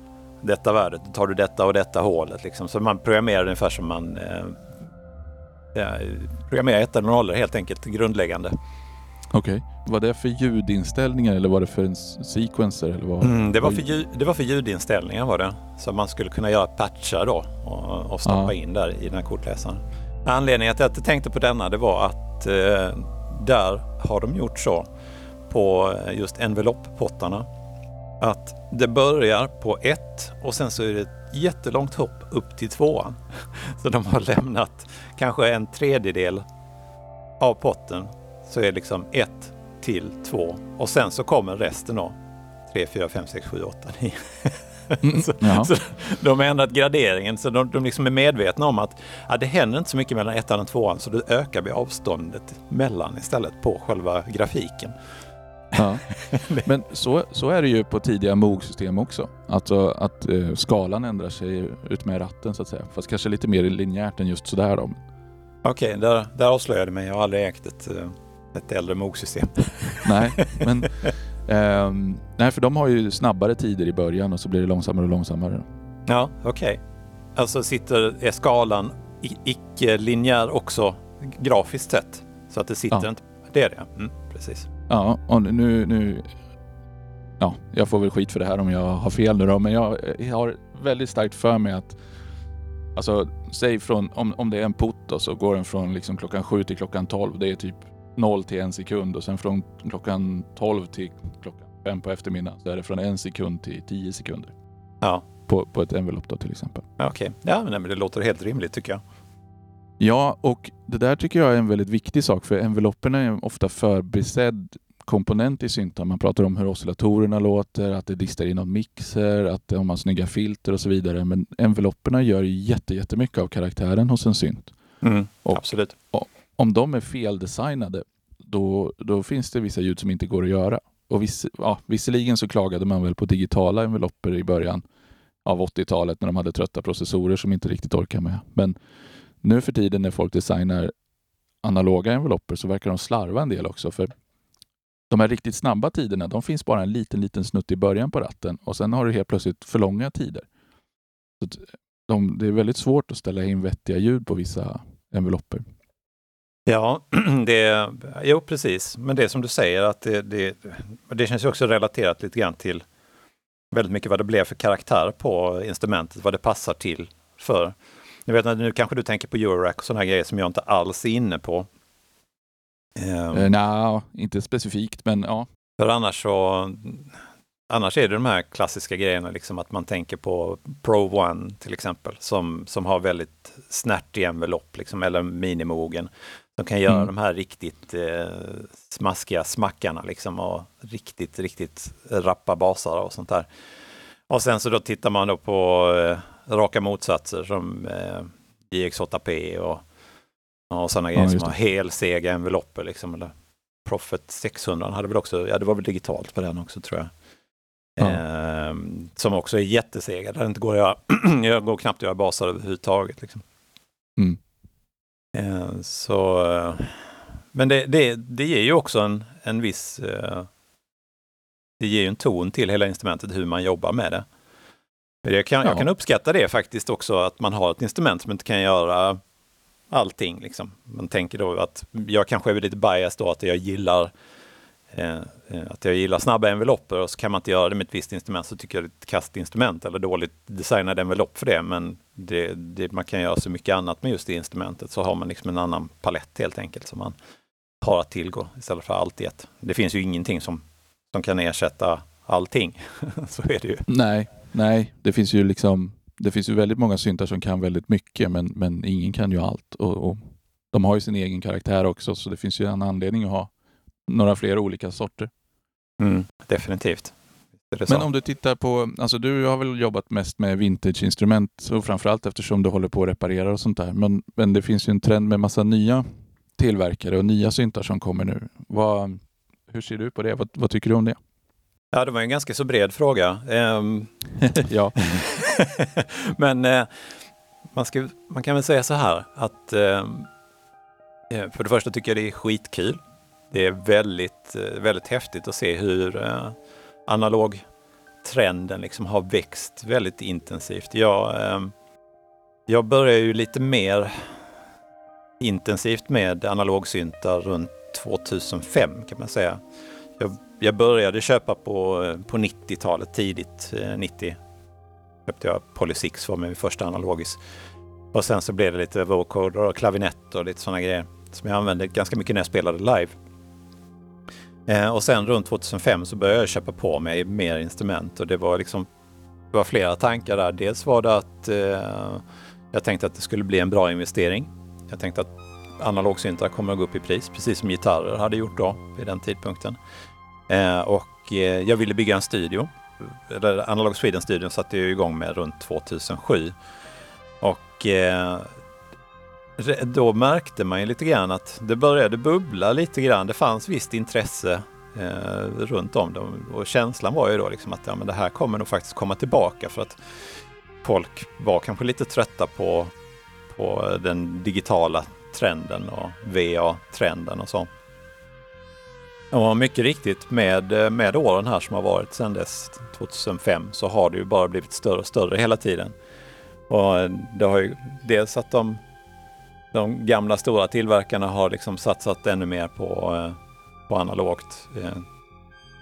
detta värdet då tar du detta och detta hålet. Liksom. Så man programmerar ungefär som man eh, ja, programmerar ettor och nollor helt enkelt, grundläggande. Okej. Okay. Var det för ljudinställningar eller var det för en sequencer? Eller vad? Mm, det, var för ljud, det var för ljudinställningar var det. Så man skulle kunna göra patchar då och, och stoppa ah. in där i den här kortläsaren. Anledningen till att jag tänkte på denna det var att eh, där har de gjort så på just enveloppottarna att det börjar på ett och sen så är det ett jättelångt hopp upp till tvåan. Så de har lämnat kanske en tredjedel av potten så är det liksom 1 till 2 och sen så kommer resten då. 3, 4, 5, 6, 7, 8, 9. Mm, så, så de har ändrat graderingen så de, de liksom är medvetna om att ja, det händer inte så mycket mellan ettan och tvåan så då ökar vi avståndet mellan istället på själva grafiken. Ja. Men så, så är det ju på tidiga MOG-system också. Alltså att eh, skalan ändrar sig ut med ratten så att säga. Fast kanske lite mer linjärt än just sådär då. Okej, okay, där, där avslöjade mig. Jag har aldrig ägt ett, eh, ett äldre MOG-system. nej, men eh, nej, för de har ju snabbare tider i början och så blir det långsammare och långsammare. Ja, okej. Okay. Alltså sitter, är skalan icke-linjär också grafiskt sett? Så att det sitter ja. inte... Det är det, mm, precis. Ja, och nu, nu... Ja, jag får väl skit för det här om jag har fel nu då, men jag, jag har väldigt starkt för mig att Alltså, säg från, om, om det är en putt då, så går den från liksom klockan sju till klockan tolv. Det är typ 0 till en sekund och sen från klockan 12 till klockan 5 på eftermiddagen så är det från en sekund till 10 sekunder. Ja. På, på ett envelope då till exempel. Okej, okay. ja men det låter helt rimligt tycker jag. Ja, och det där tycker jag är en väldigt viktig sak för enveloperna är ofta förbisedd komponent i syntar. Man pratar om hur oscillatorerna låter, att det distar i någon mixer, att de har snygga filter och så vidare. Men enveloperna gör jättemycket av karaktären hos en synt. Mm, och, absolut. Och, om de är feldesignade, då, då finns det vissa ljud som inte går att göra. Och viss, ja, visserligen så klagade man väl på digitala envelopper i början av 80-talet när de hade trötta processorer som inte riktigt orkar med. Men nu för tiden när folk designar analoga envelopper så verkar de slarva en del också. För de här riktigt snabba tiderna, de finns bara en liten, liten snutt i början på ratten och sen har du helt plötsligt för långa tider. Så de, det är väldigt svårt att ställa in vettiga ljud på vissa envelopper. Ja, det, jo precis. Men det som du säger att det, det, det känns ju också relaterat lite grann till väldigt mycket vad det blev för karaktär på instrumentet, vad det passar till för. Jag vet, nu kanske du tänker på Eurorack och sådana grejer som jag inte alls är inne på. Um, uh, Nej, inte specifikt, men ja. För annars så Annars är det de här klassiska grejerna, liksom att man tänker på Pro One till exempel, som, som har väldigt snärtig envelopp, liksom, eller minimogen. De kan göra mm. de här riktigt eh, smaskiga smackarna liksom, och riktigt, riktigt rappa basar och sånt där. Och sen så då tittar man då på eh, raka motsatser som eh, GX8P och, och sådana ja, grejer som har helsega envelopper. Liksom, eller Profit 600 hade väl också, ja det var väl digitalt på den också tror jag. Ja. Eh, som också är jättesega, där det inte går att göra, jag går knappt att göra basar överhuvudtaget. Liksom. Mm. Eh, så, eh, men det, det, det ger ju också en, en viss, eh, det ger ju en ton till hela instrumentet hur man jobbar med det. Jag kan, ja. jag kan uppskatta det faktiskt också, att man har ett instrument som inte kan göra allting. Liksom. Man tänker då att jag kanske är lite biased då, att jag gillar eh, att jag gillar snabba enveloper och så kan man inte göra det med ett visst instrument så tycker jag det är ett kastinstrument eller dåligt designad envelopp för det. Men det, det, man kan göra så mycket annat med just det instrumentet så har man liksom en annan palett helt enkelt som man har att tillgå istället för allt i ett. Det finns ju ingenting som, som kan ersätta allting. så är det ju. Nej, nej, det finns ju liksom det finns ju väldigt många syntar som kan väldigt mycket men, men ingen kan ju allt. Och, och De har ju sin egen karaktär också så det finns ju en anledning att ha några fler olika sorter. Mm, definitivt. Men om du tittar på, alltså du har väl jobbat mest med vintageinstrument och framförallt eftersom du håller på att reparera och sånt där. Men, men det finns ju en trend med massa nya tillverkare och nya syntar som kommer nu. Vad, hur ser du på det? Vad, vad tycker du om det? Ja, det var en ganska så bred fråga. Um, ja. Men uh, man, ska, man kan väl säga så här att uh, för det första tycker jag det är skitkul. Det är väldigt, uh, väldigt häftigt att se hur analogtrenden liksom har växt väldigt intensivt. Jag, eh, jag började ju lite mer intensivt med analogsyntar runt 2005 kan man säga. Jag, jag började köpa på, eh, på 90-talet, tidigt eh, 90. Köpte jag Poly 6 var min första analogis. Och sen så blev det lite vocoder och klavinett och lite sådana grejer som jag använde ganska mycket när jag spelade live. Eh, och sen runt 2005 så började jag köpa på mig mer instrument och det var liksom det var flera tankar där. Dels var det att eh, jag tänkte att det skulle bli en bra investering. Jag tänkte att analogsyntar kommer att gå upp i pris, precis som gitarrer hade gjort då vid den tidpunkten. Eh, och eh, jag ville bygga en studio. Eller Analog Sweden-studion satte jag igång med runt 2007. Och eh, då märkte man ju lite grann att det började bubbla lite grann. Det fanns visst intresse eh, runt om dem och känslan var ju då liksom att ja, men det här kommer nog faktiskt komma tillbaka för att folk var kanske lite trötta på, på den digitala trenden och VA-trenden och så. Och mycket riktigt med, med åren här som har varit sedan dess 2005 så har det ju bara blivit större och större hela tiden. Och det har ju dels att de, de gamla stora tillverkarna har liksom satsat ännu mer på, på analogt. Eh,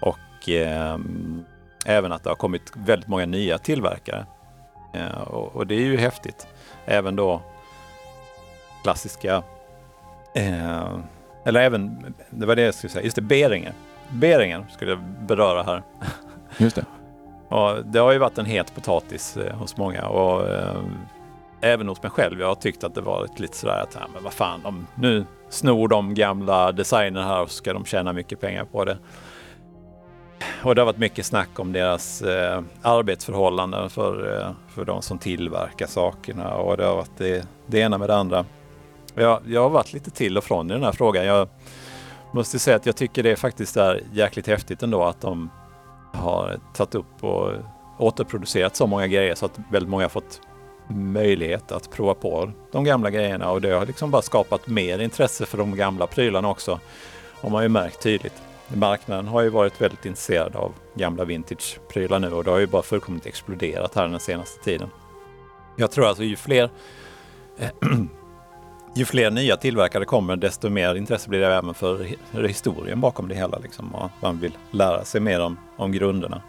och eh, även att det har kommit väldigt många nya tillverkare. Eh, och, och det är ju häftigt. Även då klassiska eh, eller även, det var det jag skulle säga, just det, Beringer. Beringer skulle jag beröra här. Just det. och det har ju varit en het potatis eh, hos många och eh, även hos mig själv. Jag har tyckt att det varit lite sådär att, ja, men vad fan, de, nu snor de gamla designer här och så ska de tjäna mycket pengar på det. Och det har varit mycket snack om deras eh, arbetsförhållanden för, eh, för de som tillverkar sakerna och det har varit det, det ena med det andra. Jag, jag har varit lite till och från i den här frågan. Jag måste säga att jag tycker det faktiskt är jäkligt häftigt ändå att de har tagit upp och återproducerat så många grejer så att väldigt många har fått möjlighet att prova på de gamla grejerna och det har liksom bara skapat mer intresse för de gamla prylarna också. Och man har ju märkt tydligt. Marknaden har ju varit väldigt intresserad av gamla vintage-prylar nu och det har ju bara fullkomligt exploderat här den senaste tiden. Jag tror alltså ju fler ju fler nya tillverkare kommer, desto mer intresse blir det även för historien bakom det hela. Liksom, och man vill lära sig mer om, om grunderna.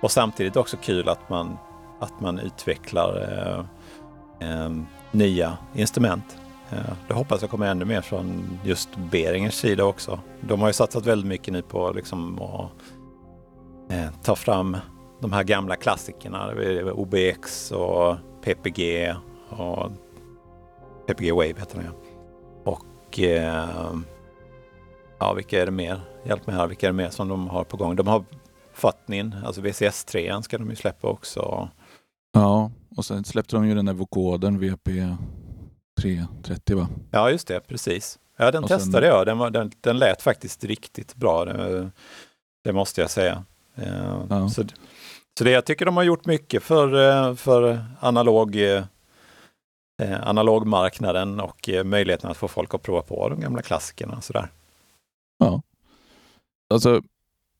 Och samtidigt också kul att man, att man utvecklar eh, eh, nya instrument. Eh, det hoppas jag kommer ännu mer från just Beringers sida också. De har ju satsat väldigt mycket nu på liksom, att eh, ta fram de här gamla klassikerna, OBX och PPG och PPG Wave heter den ja. Och eh, ja, vilka är det mer? Hjälp mig här, vilka är det mer som de har på gång? De har Fatnin, alltså VCS 3 ska de ju släppa också. Ja, och sen släppte de ju den där vokodern VP 330 va? Ja, just det, precis. Ja, den och testade sen... jag. Den, var, den, den lät faktiskt riktigt bra. Det, det måste jag säga. Eh, ja. Så, så det, jag tycker de har gjort mycket för, eh, för analog eh, analogmarknaden och möjligheten att få folk att prova på de gamla klassikerna. Och sådär. Ja. Alltså,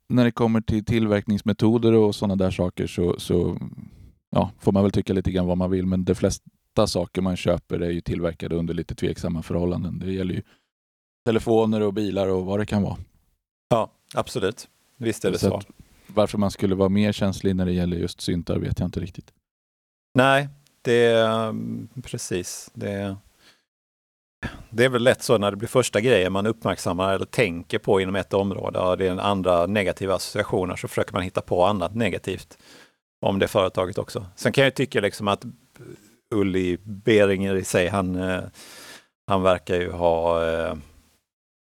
när det kommer till tillverkningsmetoder och sådana där saker så, så ja, får man väl tycka lite grann vad man vill, men de flesta saker man köper är ju tillverkade under lite tveksamma förhållanden. Det gäller ju telefoner och bilar och vad det kan vara. Ja, absolut. Visst är det så. så. Varför man skulle vara mer känslig när det gäller just syntar vet jag inte riktigt. Nej, det, precis. Det, det är väl lätt så när det blir första grejen man uppmärksammar eller tänker på inom ett område och det är en andra negativa associationer så försöker man hitta på annat negativt om det företaget också. Sen kan jag tycka liksom att Ulli Beringer i sig, han, eh, han verkar ju ha eh,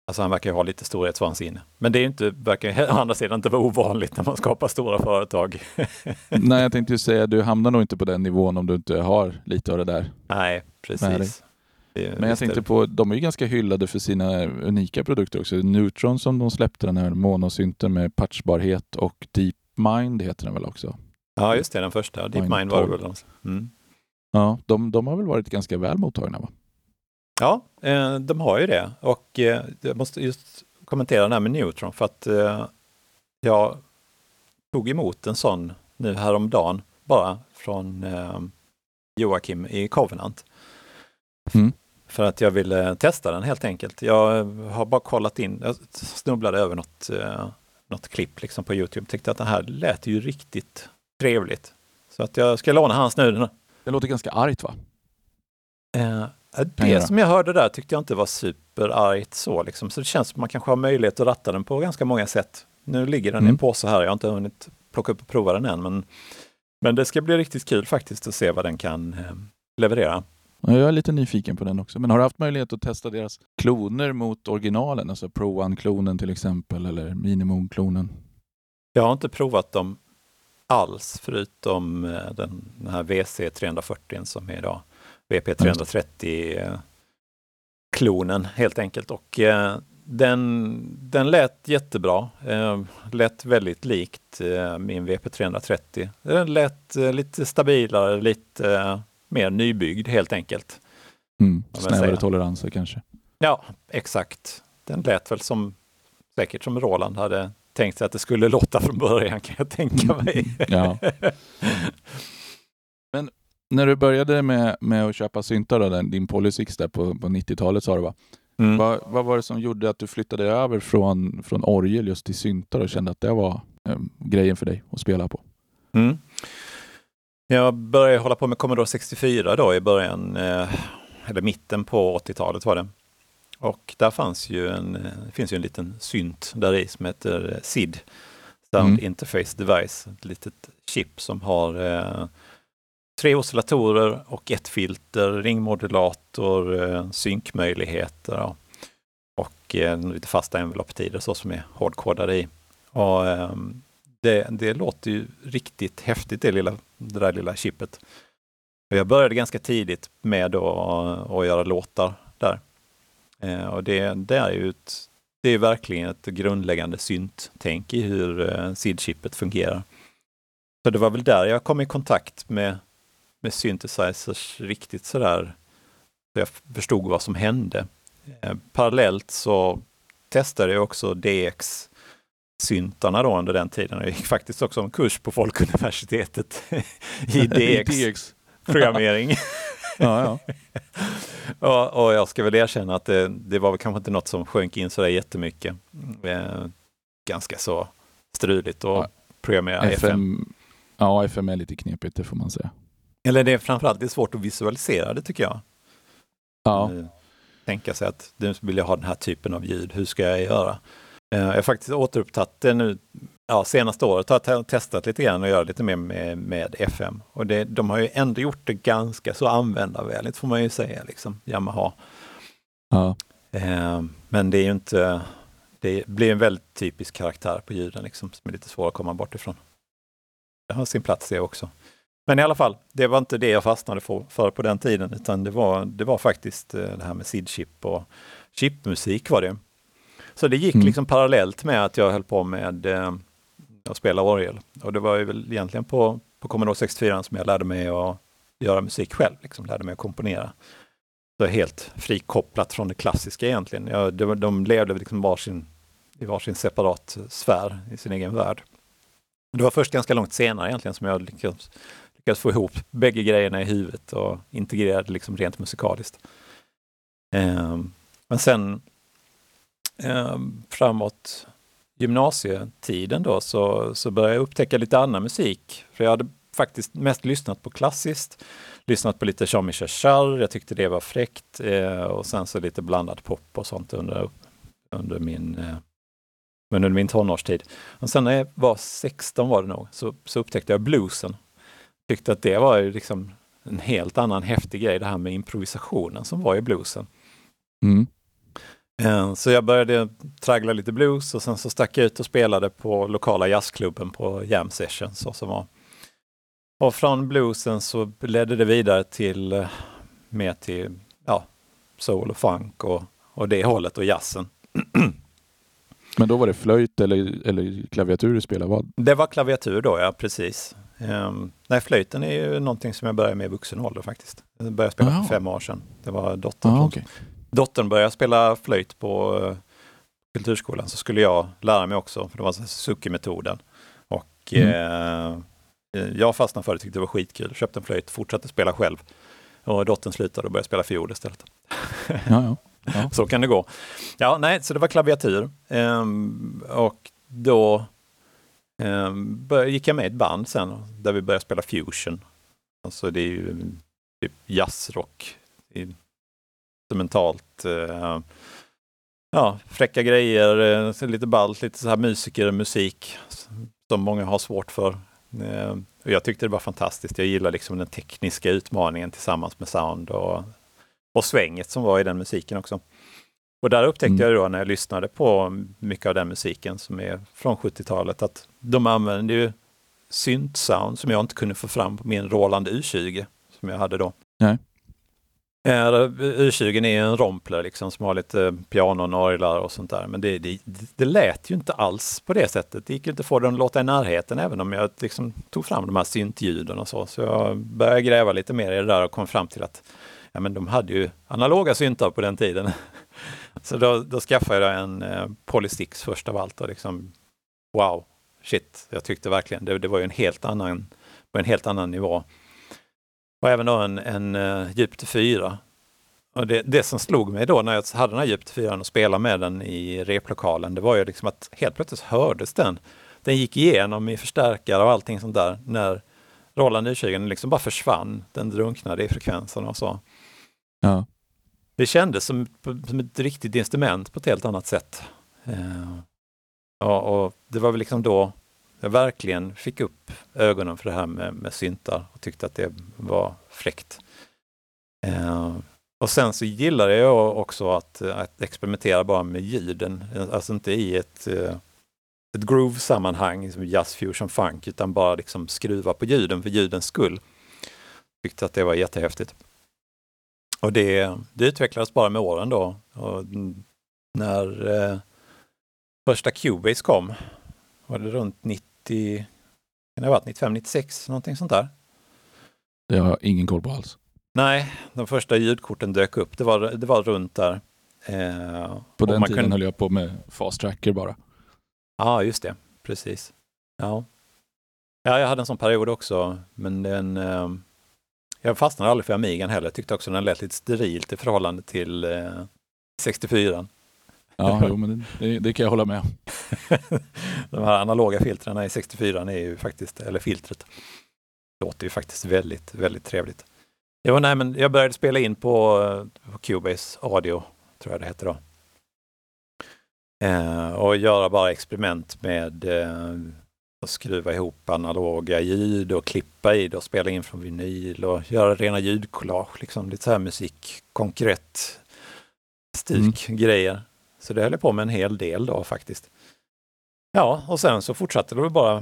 Alltså han verkar ju ha lite storhetsvansinne. Men det är inte, verkar å andra sidan inte vara ovanligt när man skapar stora företag. Nej, jag tänkte ju säga, du hamnar nog inte på den nivån om du inte har lite av det där. Nej, precis. Men jag tänkte på, de är ju ganska hyllade för sina unika produkter också. Neutron som de släppte, den här monosynten med patchbarhet och DeepMind heter den väl också? Ja, just det, den första. DeepMind var det väl. Mm. Ja, de, de har väl varit ganska väl mottagna va? Ja, eh, de har ju det och eh, jag måste just kommentera det här med Neutron för att eh, jag tog emot en sån nu häromdagen bara från Joakim i Covenant. Mm. För att jag ville testa den helt enkelt. Jag har bara kollat in, jag snubblade över något, något klipp liksom på Youtube, tyckte att det här lät ju riktigt trevligt. Så att jag ska låna hans nu. Det låter ganska argt va? Det som jag hörde där tyckte jag inte var superargt så liksom. Så det känns som att man kanske har möjlighet att ratta den på ganska många sätt. Nu ligger den mm. i en påse här, jag har inte hunnit plocka upp och prova den än. Men, men det ska bli riktigt kul faktiskt att se vad den kan eh, leverera. Jag är lite nyfiken på den också. Men har du haft möjlighet att testa deras kloner mot originalen? Alltså Pro One-klonen till exempel eller Minimum-klonen? Jag har inte provat dem alls förutom eh, den, den här WC 340 som är idag. VP330-klonen helt enkelt. Och eh, den, den lät jättebra. Eh, lät väldigt likt min VP330. Den lät lite stabilare, lite mer nybyggd helt enkelt. Mm, snävare toleranser kanske? Ja, exakt. Den lät väl som säkert som Roland hade tänkt sig att det skulle låta från början kan jag tänka mig. ja. Men när du började med, med att köpa syntar, då, din Polysix där på, på 90-talet sa du va? Mm. Vad, vad var det som gjorde att du flyttade över från, från orgel just till syntar och kände att det var eh, grejen för dig att spela på? Mm. Jag började hålla på med Commodore 64 då i början, eh, eller mitten på 80-talet var det. Och där fanns ju en, eh, finns ju en liten synt där i som heter SID, Sound mm. Interface Device, ett litet chip som har eh, tre oscillatorer och ett filter, ringmodulator, eh, synkmöjligheter och eh, lite fasta envelopptider så som är hårdkodade i. Och, ehm, det, det låter ju riktigt häftigt det, lilla, det där lilla chippet. Jag började ganska tidigt med att göra låtar där. Eh, och det, det är ju ett, det är verkligen ett grundläggande synttänk i hur SID-chippet fungerar. Så det var väl där jag kom i kontakt med med synthesizers riktigt sådär så jag förstod vad som hände. Eh, parallellt så testade jag också DX syntarna då under den tiden. Jag gick faktiskt också en kurs på Folkuniversitetet i DX, programmering. ja, ja. och, och, jag ska väl erkänna att det, det var väl kanske inte något som sjönk in sådär jättemycket. Eh, ganska så struligt att ja. programmera FM. FM. Ja, FM är lite knepigt, det får man säga. Eller det är framförallt det är svårt att visualisera det tycker jag. Ja. Eh, tänka sig att nu vill jag ha den här typen av ljud, hur ska jag göra? Eh, jag har faktiskt återupptagit det nu, ja, senaste året har jag testat lite grann och göra lite mer med, med FM. Och det, de har ju ändå gjort det ganska så användarvänligt får man ju säga, liksom, Yamaha. Ja. Eh, men det är ju inte, det blir en väldigt typisk karaktär på ljuden liksom, som är lite svår att komma bort ifrån. Det har sin plats det också. Men i alla fall, det var inte det jag fastnade för, för på den tiden, utan det var, det var faktiskt eh, det här med SID-chip och chipmusik var det. Så det gick mm. liksom parallellt med att jag höll på med eh, att spela orgel. Och det var ju väl egentligen på, på Commodore 64 som jag lärde mig att göra musik själv, liksom lärde mig att komponera. Så helt frikopplat från det klassiska egentligen. Jag, de, de levde liksom varsin, i varsin separat sfär i sin egen värld. Det var först ganska långt senare egentligen som jag lyckades lyckats få ihop bägge grejerna i huvudet och integrera det liksom rent musikaliskt. Eh, men sen eh, framåt gymnasietiden då så, så började jag upptäcka lite annan musik. För jag hade faktiskt mest lyssnat på klassiskt, lyssnat på lite Jean-Michel Jarre, jag tyckte det var fräckt eh, och sen så lite blandad pop och sånt under, under min eh, under min tonårstid. Och sen när jag var 16 var det nog, så, så upptäckte jag bluesen. Tyckte att det var liksom en helt annan häftig grej, det här med improvisationen som var i bluesen. Mm. Eh, så jag började traggla lite blues och sen så stack jag ut och spelade på lokala jazzklubben på jam sessions. Och, så var. och från bluesen så ledde det vidare till eh, mer till ja, soul och funk och, och det hållet och jazzen. Men då var det flöjt eller, eller klaviatur du spelade? Vad? Det var klaviatur då, ja precis. Um, nej, flöjten är ju någonting som jag började med i vuxen ålder faktiskt. Jag började spela för fem år sedan. Det var dottern Ah, som okay. Dottern började spela flöjt på uh, kulturskolan så skulle jag lära mig också, för det var Suzuki-metoden. Och mm. uh, jag fastnade för det, tyckte det var skitkul, köpte en flöjt, fortsatte spela själv. Och dottern slutade och började spela fiol istället. Ja, ja. Ja. så kan det gå. Ja, nej, så det var klaviatur. Um, och då um, bör, gick jag med i ett band sen där vi började spela fusion. Alltså det är ju typ jazzrock instrumentalt. Uh, ja, fräcka grejer, uh, lite ballt, lite så här musiker, musik som många har svårt för. Uh, och jag tyckte det var fantastiskt. Jag gillar liksom den tekniska utmaningen tillsammans med sound och, och svänget som var i den musiken också. Och där upptäckte mm. jag då när jag lyssnade på mycket av den musiken som är från 70-talet att de använde ju syntsound som jag inte kunde få fram på min Roland U20 som jag hade då. Nej. Eh, U20 är en rompler liksom som har lite eh, pianon och orglar och sånt där. Men det, det, det lät ju inte alls på det sättet. Det gick inte att få den att låta i närheten även om jag liksom tog fram de här syntljuden och så. Så jag började gräva lite mer i det där och kom fram till att ja, men de hade ju analoga syntar på den tiden. Så då, då skaffade jag en eh, Polystix först av allt och liksom wow, shit, jag tyckte verkligen det, det var ju en helt annan, på en helt annan nivå. Och även då en, en uh, Jupiter 4. Och det, det som slog mig då när jag hade den här Jupiter 4 och spelade med den i replokalen, det var ju liksom att helt plötsligt hördes den. Den gick igenom i förstärkare och allting sånt där när Roland U20 liksom bara försvann. Den drunknade i frekvensen och så. Ja. Det kändes som, som ett riktigt instrument på ett helt annat sätt. Uh, och, och, det var väl liksom då jag verkligen fick upp ögonen för det här med, med syntar och tyckte att det var fräckt. Eh, och sen så gillade jag också att, att experimentera bara med ljuden, alltså inte i ett, eh, ett groove-sammanhang, som jazz, fusion, funk, utan bara liksom skruva på ljuden för ljudens skull. Tyckte att det var jättehäftigt. Och det, det utvecklades bara med åren då. Och när eh, första Cubase kom, var det runt 90, kan det ha varit 95, 96, någonting sånt där? Det har jag ingen koll på alls. Nej, de första ljudkorten dök upp. Det var, det var runt där. Eh, på den tiden kunde... höll jag på med fast tracker bara. Ja, just det. Precis. Ja. ja, jag hade en sån period också, men den eh, jag fastnade aldrig för Amigan heller. Jag tyckte också den lät lite sterilt i förhållande till eh, 64. Ja, jo, men det, det, kan jag hålla med De här analoga filtren i 64 är ju faktiskt, eller filtret, låter ju faktiskt väldigt, väldigt trevligt. Jo, nej, men jag började spela in på, på Cubase Audio, tror jag det heter då. Eh, och göra bara experiment med eh, och skruva ihop analoga ljud och klippa i det och spela in från vinyl och göra rena ljudkollage, liksom lite så här musik, konkret stuk mm. grejer. Så det höll jag på med en hel del då faktiskt. Ja, och sen så fortsatte det väl bara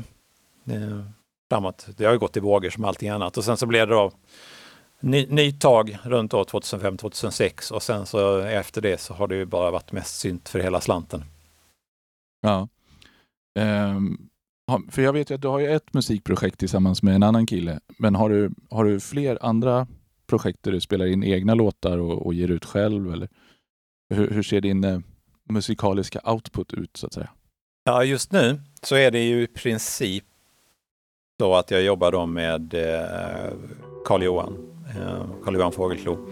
eh, framåt. Det har ju gått i vågor som allting annat och sen så blev det då ny, ny tag runt år 2005-2006 och sen så efter det så har det ju bara varit mest synt för hela slanten. Ja. Um, för jag vet ju att du har ju ett musikprojekt tillsammans med en annan kille. Men har du, har du fler andra projekt där du spelar in egna låtar och, och ger ut själv? Eller hur, hur ser din eh, musikaliska output ut så att säga? Ja, just nu så är det ju i princip så att jag jobbar då med eh, Carl-Johan, eh, Fågelklo.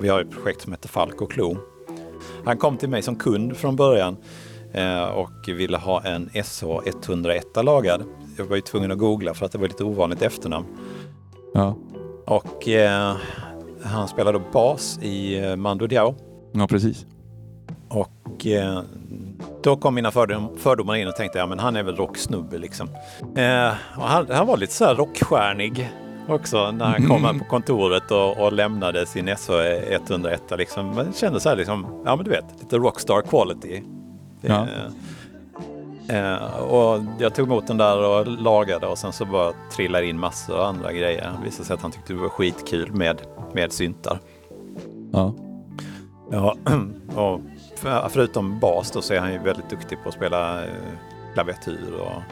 Vi har ett projekt som heter Falk och Klo. Han kom till mig som kund från början Eh, och ville ha en SH101 lagad jag var ju tvungen att googla för att det var lite ovanligt efternamn. Ja, Och eh, han spelade bas i Mando Diao. ja precis. Och eh, då kom mina fördom, fördomar in och tänkte ja men han är väl rocksnubbe liksom. Eh, han, han var lite så här rockstjärnig också när han kom här på kontoret och, och lämnade sin SH 101 liksom. Man kände så här liksom, ja men du vet, lite rockstar quality. Ja. Eh, eh, och jag tog emot den där och lagade och sen så bara trillade in massor av andra grejer. Det visade sig att han tyckte det var skitkul med, med syntar. Ja, Ja, och för- förutom bas då så är han ju väldigt duktig på att spela eh, klaviatur och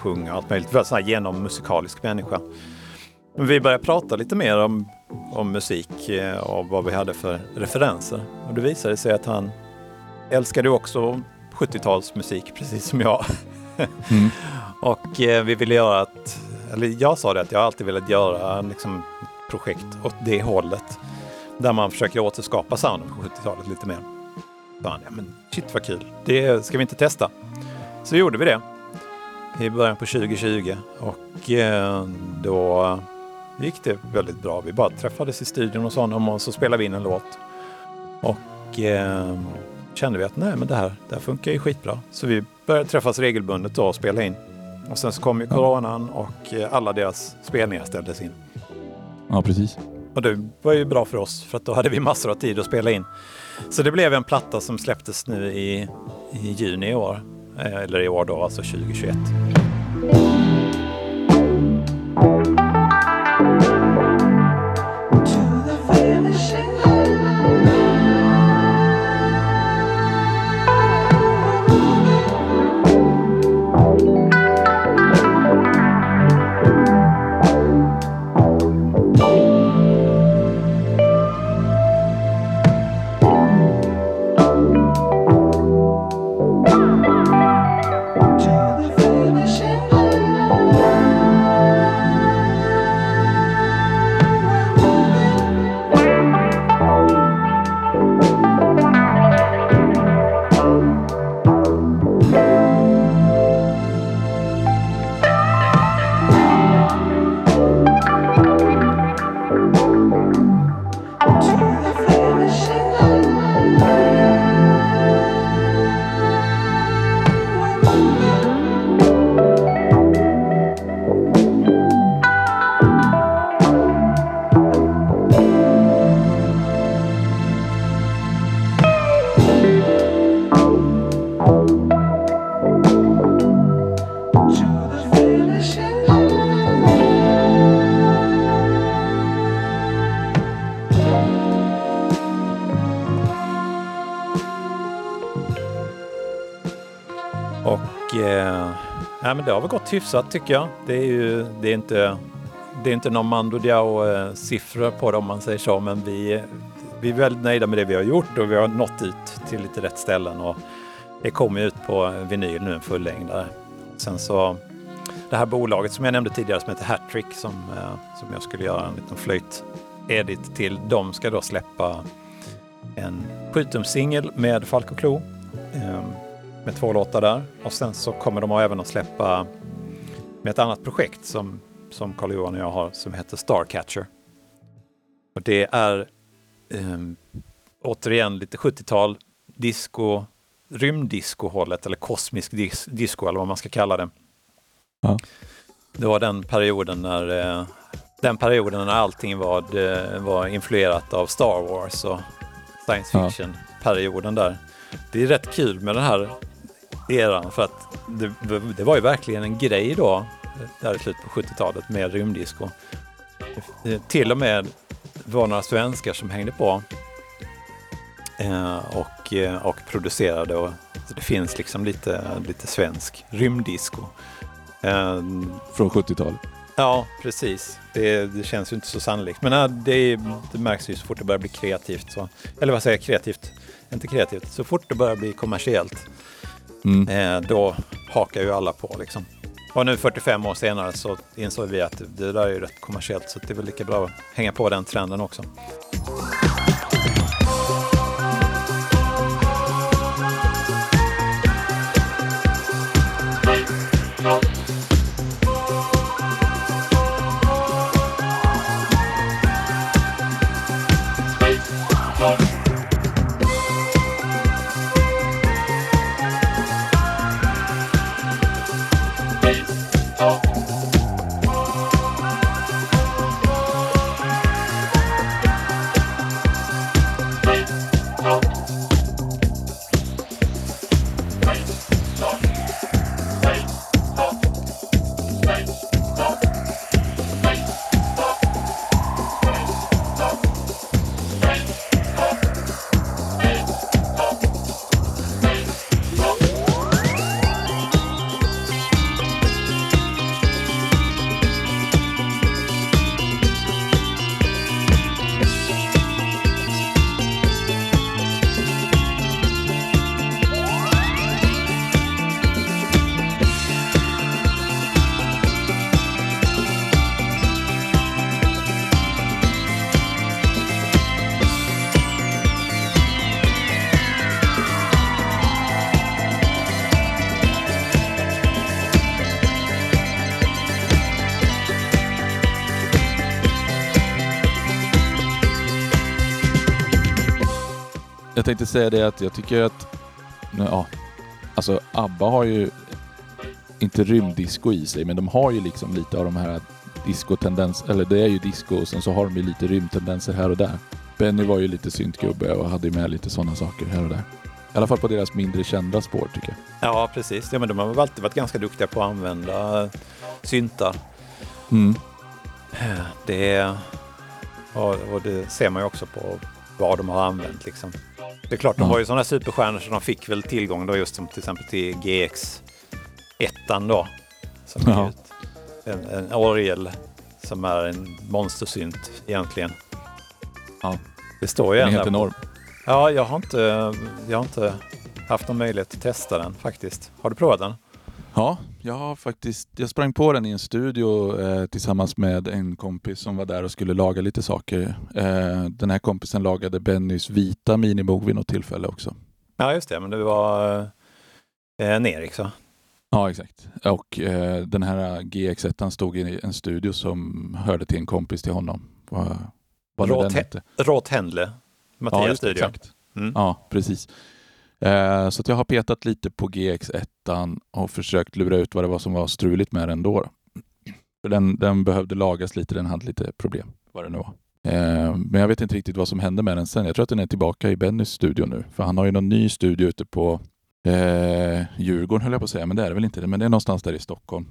sjunga och allt möjligt. Väldigt sån här genommusikalisk människa. Men vi började prata lite mer om, om musik eh, och vad vi hade för referenser. Och det visade sig att han älskade också 70-talsmusik precis som jag. Mm. och eh, vi ville göra ett, eller jag sa det att jag alltid velat göra liksom, projekt åt det hållet. Där man försöker återskapa sounden från 70-talet lite mer. Han, ja men shit vad kul, det ska vi inte testa? Så gjorde vi det i början på 2020 och eh, då gick det väldigt bra. Vi bara träffades i studion hos honom och så spelade vi in en låt. Och eh, kände vi att nej men det här, det här funkar ju skitbra. Så vi började träffas regelbundet då och spela in. Och sen så kom ju coronan och eh, alla deras spelningar ställdes in. ja precis. Och det var ju bra för oss för att då hade vi massor av tid att spela in. Så det blev en platta som släpptes nu i, i juni i år. Eh, eller i år då, alltså 2021. Hyfsat tycker jag. Det är ju det är inte, det är inte någon Mando Diao-siffror på det om man säger så, men vi, vi är väldigt nöjda med det vi har gjort och vi har nått ut till lite rätt ställen. Och det kommer ut på vinyl nu, en fullängdare. Sen så det här bolaget som jag nämnde tidigare som heter Hattrick som, eh, som jag skulle göra en liten flöjt-edit till, de ska då släppa en 7-tumssingel med Falk och eh, Klo. Med två låtar där. Och sen så kommer de även att släppa med ett annat projekt som, som Carl Johan och jag har som heter Starcatcher. Och det är ehm, återigen lite 70-tal disco, rymddisco-hållet eller kosmisk dis- disco eller vad man ska kalla det. Ja. Det var den perioden när eh, den perioden när allting var, eh, var influerat av Star Wars och science fiction-perioden där. Det är rätt kul med den här eran för att det, det var ju verkligen en grej då, där i slutet på 70-talet med rymddisco. Till och med var några svenskar som hängde på eh, och, eh, och producerade. Och, det finns liksom lite, lite svensk rymddisco. Eh, Från 70-talet. Ja, precis. Det, det känns ju inte så sannolikt. Men det, det märks ju så fort det börjar bli kreativt. Så, eller vad säger jag, kreativt? Inte kreativt. Så fort det börjar bli kommersiellt, Mm. Eh, då hakar ju alla på liksom. Och nu 45 år senare så insåg vi att det där är ju rätt kommersiellt så det är väl lika bra att hänga på den trenden också. Säga det att jag tycker att, ja, alltså ABBA har ju inte rymddisco i sig, men de har ju liksom lite av de här discotendens, eller det är ju disco och sen så har de ju lite rymdtendenser här och där. Benny var ju lite syntgubbe och hade med lite sådana saker här och där. I alla fall på deras mindre kända spår tycker jag. Ja, precis. Ja, men de har väl alltid varit ganska duktiga på att använda syntar. Mm. Det, och det ser man ju också på vad de har använt. Liksom. Det är klart, de var ju sådana superstjärnor så de fick väl tillgång då just som till exempel till GX 1 då. Som är Ja. ett, en, en orgel som är en monstersynt egentligen. Ja. Det står ju Den är helt enorm. Ja, jag har, inte, jag har inte haft någon möjlighet att testa den faktiskt. Har du provat den? Ja, jag har faktiskt, jag sprang på den i en studio eh, tillsammans med en kompis som var där och skulle laga lite saker. Eh, den här kompisen lagade Bennys vita minimoog vid något tillfälle också. Ja, just det. Men det var eh, Nerik så. Ja, exakt. Och eh, den här GX1 stod i en studio som hörde till en kompis till honom. Vad, vad nu Råt- den hette. Råt Händle, Mattias det, studio. exakt. Mm. Ja, precis. Eh, så jag har petat lite på GX1 och försökt lura ut vad det var som var struligt med den då. För den, den behövde lagas lite, den hade lite problem, vad det nu var. Eh, men jag vet inte riktigt vad som hände med den sen. Jag tror att den är tillbaka i Bennys studio nu. För han har ju någon ny studio ute på eh, Djurgården höll jag på att säga, men det är det väl inte. Men det är någonstans där i Stockholm.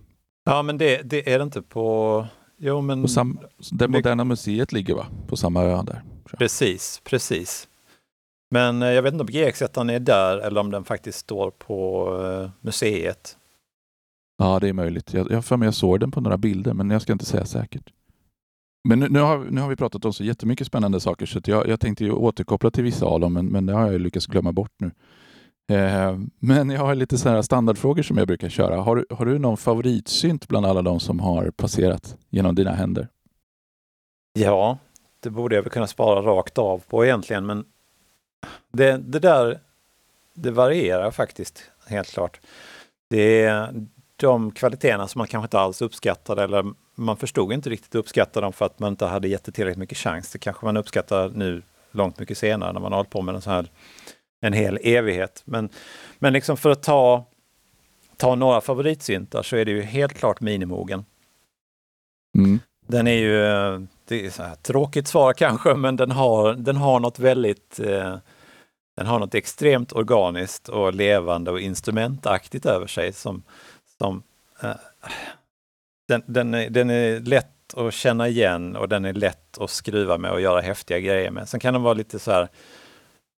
Ja, men det, det är det inte på... Jo, men På sam, det Moderna Museet ligger va? På samma ö där. precis, precis. Men eh, jag vet inte om GX1 är där eller om den faktiskt står på eh, museet. Ja, det är möjligt. Jag jag för mig jag såg den på några bilder, men jag ska inte säga säkert. Men nu, nu, har, nu har vi pratat om så jättemycket spännande saker så att jag, jag tänkte ju återkoppla till vissa av dem, men, men det har jag lyckats glömma bort nu. Eh, men jag har lite så här standardfrågor som jag brukar köra. Har, du- har du någon favoritsynt bland alla de som har passerat genom dina händer? Ja, det borde jag väl kunna spara rakt av på egentligen, men det, det där, det varierar faktiskt helt klart. Det är de kvaliteterna som man kanske inte alls uppskattade eller man förstod inte riktigt uppskatta dem för att man inte hade gett det tillräckligt mycket chans. Det kanske man uppskattar nu långt mycket senare när man har hållit på med en sån här en hel evighet. Men, men liksom för att ta, ta några favoritsyntar så är det ju helt klart minimogen. Mm. Den är ju, eh, det är så här, tråkigt svar kanske, men den har, den har något väldigt, eh, den har något extremt organiskt och levande och instrumentaktigt över sig som, som eh, den, den, är, den är lätt att känna igen och den är lätt att skruva med och göra häftiga grejer med. Sen kan den vara lite så här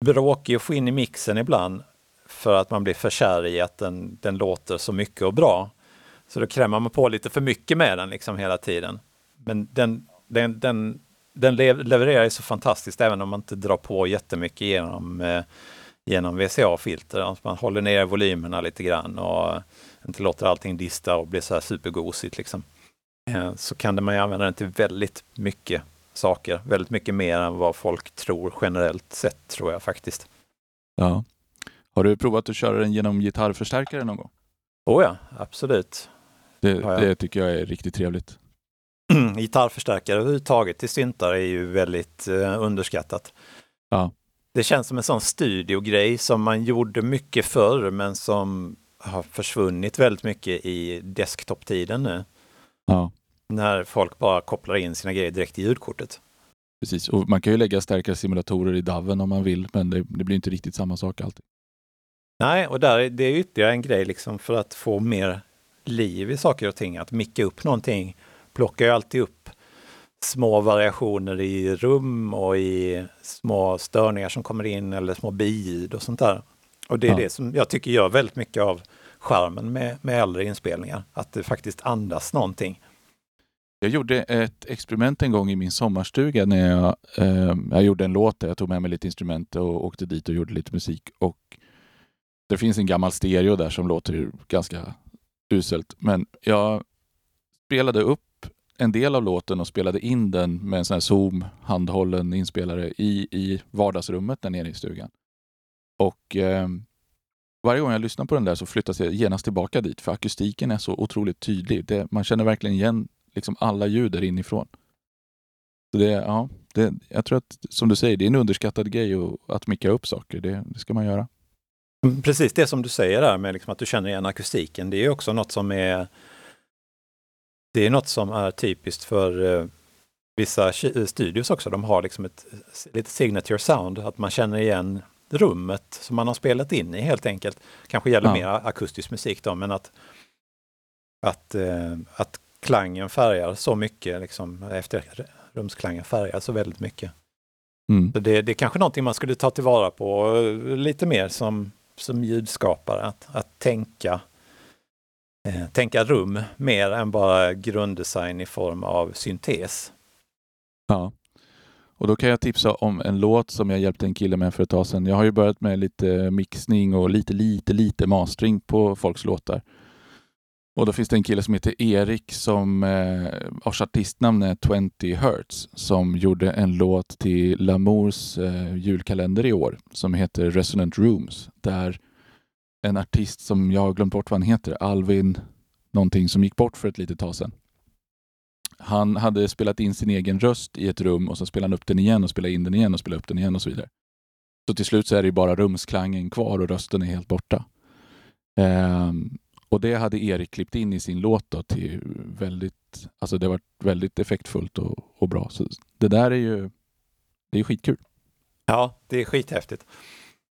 bråkig och få in i mixen ibland för att man blir för kär i att den, den låter så mycket och bra. Så då krämar man på lite för mycket med den liksom hela tiden. Men den, den, den, den lev- levererar ju så fantastiskt även om man inte drar på jättemycket genom, eh, genom VCA-filter. Alltså man håller ner volymerna lite grann och inte låter allting dista och bli så här supergosigt. Liksom. Eh, så kan man ju använda den till väldigt mycket saker. Väldigt mycket mer än vad folk tror generellt sett tror jag faktiskt. Ja. Har du provat att köra den genom gitarrförstärkare någon gång? Oh ja, absolut. Det, det tycker jag är riktigt trevligt. Gitarrförstärkare överhuvudtaget till syntar är ju väldigt eh, underskattat. Ja. det känns som en sån studiogrej som man gjorde mycket förr men som har försvunnit väldigt mycket i desktop-tiden nu. Ja, När folk bara kopplar in sina grejer direkt i ljudkortet. precis. Och man kan ju lägga starkare simulatorer i DAVen om man vill, men det, det blir inte riktigt samma sak alltid. Nej, och där, är- det är ytterligare en grej liksom för att få mer liv i saker och ting. Att micka upp någonting plockar ju alltid upp små variationer i rum och i små störningar som kommer in eller små biljud och sånt där. Och det är Ja. det som jag tycker gör väldigt mycket av charmen med, med äldre inspelningar. Att det faktiskt andas någonting. Jag gjorde ett experiment en gång i min sommarstuga när jag, eh, jag gjorde en låt där jag tog med mig lite instrument och åkte dit och gjorde lite musik. Och det finns en gammal stereo där som låter ganska uselt. Men jag spelade upp en del av låten och spelade in den med en sån här Zoom handhållen inspelare i, i vardagsrummet där nere i stugan. Och eh, varje gång jag lyssnar på den där så flyttas jag genast tillbaka dit för akustiken är så otroligt tydlig. Det, man känner verkligen igen liksom alla ljud där inifrån. Så det, ja, det, jag tror att, som du säger, det är en underskattad grej att, att micka upp saker. Det, det ska man göra. Mm, precis det som du säger där med liksom att du känner igen akustiken. Det är också något som är det är något som är typiskt för eh, vissa ki- studios också. De har liksom ett eh, lite signature sound, att man känner igen rummet som man har spelat in i helt enkelt. Kanske gäller Ja. mer akustisk musik då, men att, att, eh, att klangen färgar så mycket, liksom, efter rumsklangen färgar så väldigt mycket. Mm. Så det, det är kanske någonting man skulle ta tillvara på eh, lite mer som, som ljudskapare, att, att tänka, eh, tänka rum mer än bara grunddesign i form av syntes. Ja. Och då kan jag tipsa om en låt som jag hjälpte en kille med för ett tag sedan. Jag har ju börjat med lite mixning och lite, lite, lite mastering på folks låtar. Och då finns det en kille som heter Erik som eh, vars artistnamn är 20 Hertz som gjorde en låt till Lamours eh, julkalender i år som heter Resonant Rooms där en artist som jag har glömt bort vad han heter, Alvin någonting som gick bort för ett litet tag sedan. Han hade spelat in sin egen röst i ett rum och så spelade han upp den igen och spelade in den igen och spelade upp den igen och så vidare. Så till slut så är det ju bara rumsklangen kvar och rösten är helt borta. Um, och det hade Erik klippt in i sin låt då till väldigt, alltså det var väldigt effektfullt och, och bra. Så det där är ju, det är skitkul. Ja, det är skithäftigt.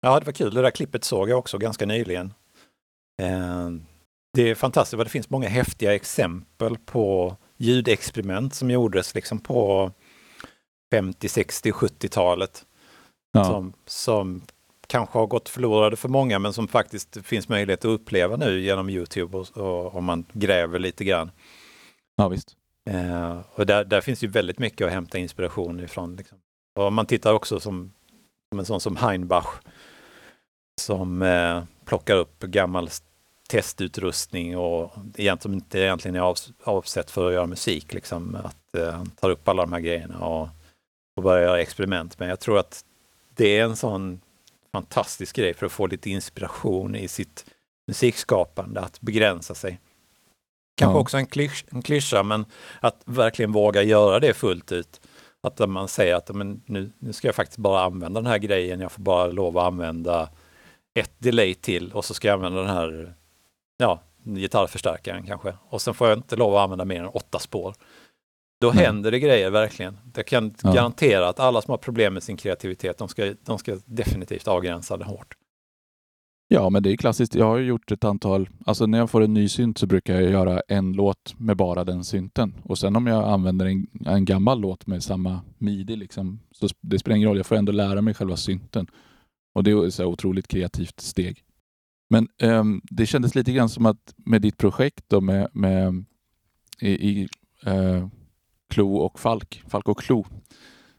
Ja, det var kul. Det där klippet såg jag också ganska nyligen. Eh, Det är fantastiskt vad det finns många häftiga exempel på ljudexperiment som gjordes liksom på 50, 60, 70-talet. Ja, som, som kanske har gått förlorade för många men som faktiskt finns möjlighet att uppleva nu genom Youtube och, och om man gräver lite grann. ja visst. Eh, och där, där finns ju väldigt mycket att hämta inspiration ifrån. Liksom. Och man tittar också som, som en sån som Heinbach som eh, plockar upp gammal testutrustning och egentligen inte egentligen är av, avsett för att göra musik. Liksom, att eh, tar upp alla de här grejerna och, och börjar göra experiment. Men jag tror att det är en sån fantastisk grej för att få lite inspiration i sitt musikskapande, att begränsa sig. Kanske Ja. också en, klysch, en klyscha, men att verkligen våga göra det fullt ut. Att man säger att men nu, nu ska jag faktiskt bara använda den här grejen, jag får bara lov att använda ett delay till och så ska jag använda den här ja, gitarrförstärkaren kanske. Och sen får jag inte lov att använda mer än åtta spår. Då Nej. händer det grejer verkligen. Jag kan Ja. garantera att alla som har problem med sin kreativitet, de ska, de ska definitivt avgränsa det hårt. Ja, men det är klassiskt. Jag har ju gjort ett antal, alltså när jag får en ny synt så brukar jag göra en låt med bara den synten. Och sen om jag använder en, en gammal låt med samma midi liksom, så det spelar ingen roll. Jag får ändå lära mig själva synten. Och det är ett otroligt kreativt steg. Men um, det kändes lite grann som att med ditt projekt då med, med i, i uh, Klo och Falk, Falk och Klo,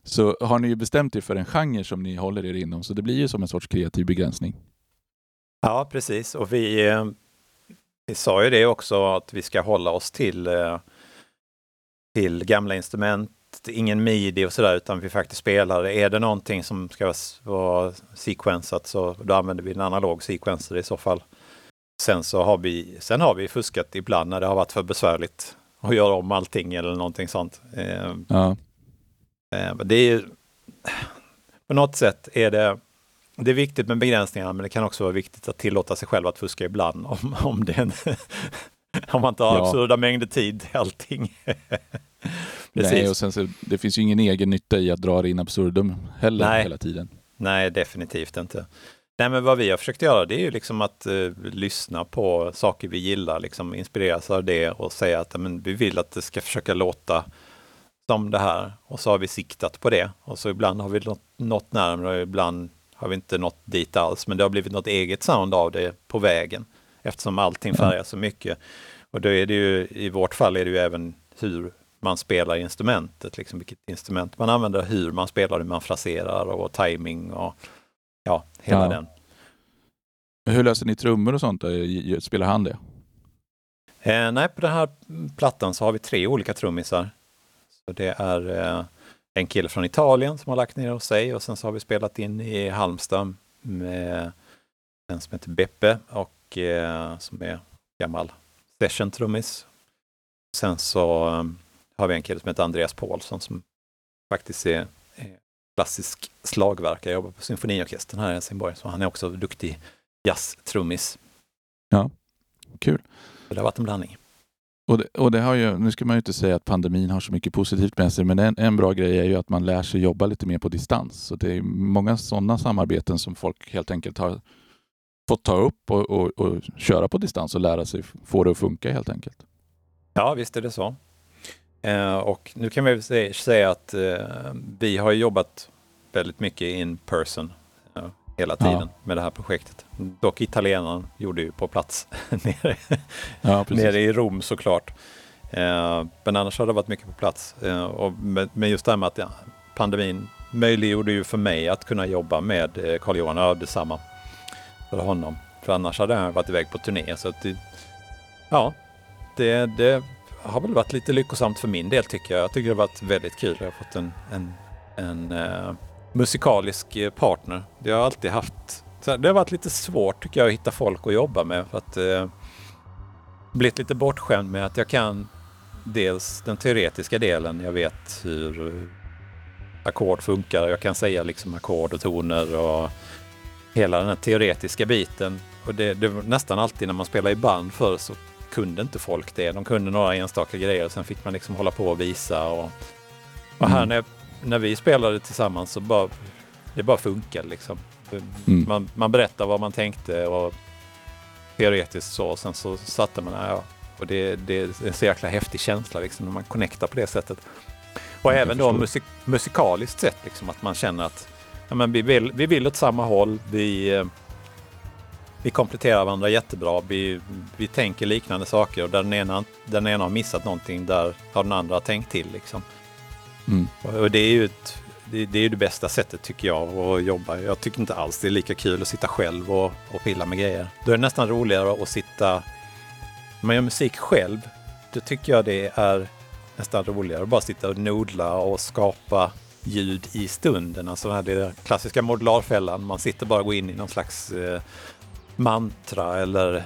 så har ni ju bestämt er för en genre som ni håller er inom. Så det blir ju som en sorts kreativ begränsning. Ja, precis. Och vi, eh, vi sa ju det också att vi ska hålla oss till, eh, till gamla instrument, ingen midi och sådär, utan vi faktiskt spelar. Är det någonting som ska vara sequensat så då använder vi en analog sequencer i så fall. Sen så har vi, sen har vi fuskat ibland när det har varit för besvärligt att göra om allting eller någonting sånt. Eh, Ja, Eh, men Det är, på något sätt är det, det är viktigt med begränsningar, men det kan också vara viktigt att tillåta sig själv att fuska ibland om, om, det, om man inte har Ja. absurda mängder tid till allting. Precis. Nej, och sen så, det finns ju ingen egen nytta i att dra det in absurdum heller Nej. hela tiden. Nej, definitivt inte. Nej, men vad vi har försökt göra det är ju liksom att eh, lyssna på saker vi gillar, liksom inspireras av det och säga att men, vi vill att det ska försöka låta som det här. Och så har vi siktat på det. Och så ibland har vi nått, nått närmare och ibland har vi inte nått dit alls. Men det har blivit något eget sound av det på vägen eftersom allting färgar så mycket. Och då är det ju, i vårt fall är det ju även hur man spelar instrumentet, liksom vilket instrument man använder, hur man spelar, hur man fraserar och timing och ja, hela Ja. den. Men Hur löser ni trummor och sånt? Spelar han det? Eh, nej, på den här plattan så har vi tre olika trummisar. Så det är eh, en kille från Italien som har lagt ner hos sig och sen så har vi spelat in i Halmstad med en som heter Beppe och eh, som är gammal session-trummis. Sen så eh, har vi en kille som heter Andreas Paulsson som faktiskt är, är klassisk slagverkare, jobbar på symfoniorkestern här i Helsingborg. Så han är också duktig jazz-trummis. Kul. Så det har varit en blandning. Och det, och det har ju, nu ska man ju inte säga att pandemin har så mycket positivt med sig, men en, en bra grej är ju att man lär sig jobba lite mer på distans. Så det är många sådana samarbeten som folk helt enkelt har fått ta upp och, och, och köra på distans och lära sig få det att funka helt enkelt. Ja, visst är det så. Eh, och nu kan vi säga att eh, vi har jobbat väldigt mycket in person eh, hela Ja. tiden med det här projektet. Dock italienaren gjorde ju på plats nere, Ja, nere i Rom såklart. Eh, men annars har det varit mycket på plats. Eh, och med, med just det här med att ja, pandemin möjliggjorde ju för mig att kunna jobba med eh, Carl-Johan och detsamma för honom. För annars hade han varit iväg på turné. Så att det, ja, det, det har väl varit lite lyckosamt för min del tycker jag. Jag tycker det har varit väldigt kul. Jag har fått en, en, en eh, musikalisk eh, partner. Det har alltid haft det har varit lite svårt tycker jag att hitta folk att jobba med. För att eh, blivit lite bortskämd med att jag kan dels den teoretiska delen. Jag vet hur ackord funkar. Jag kan säga liksom ackord och toner och hela den här teoretiska biten. Och det, det var nästan alltid när man spelar i band förr så kunde inte folk det. De kunde några enstaka grejer och sen fick man liksom hålla på och visa. Och, och här Mm. när, när vi spelade tillsammans så bara det bara funkade liksom. Mm. Man, man berättar vad man tänkte och teoretiskt så. Och sen så satte man, ja, och det, det är en så jäkla häftig känsla liksom när man connectar på det sättet. Och även då musik, musikaliskt sett liksom att man känner att ja, men vi, vill, vi vill åt samma håll. Vi, eh, vi kompletterar varandra jättebra. Vi, vi tänker liknande saker och där den ena, den ena har missat någonting, där har den andra tänkt till. Liksom. Mm. Och det är ju ett, det, det, är det bästa sättet tycker jag att jobba. Jag tycker inte alls det är lika kul att sitta själv och, och pilla med grejer. Då är det nästan roligare att sitta... När man gör musik själv, då tycker jag det är nästan roligare att bara sitta och nodla och skapa ljud i stunden. Alltså den här klassiska modularfällan. Man sitter bara och går in i någon slags eh, mantra eller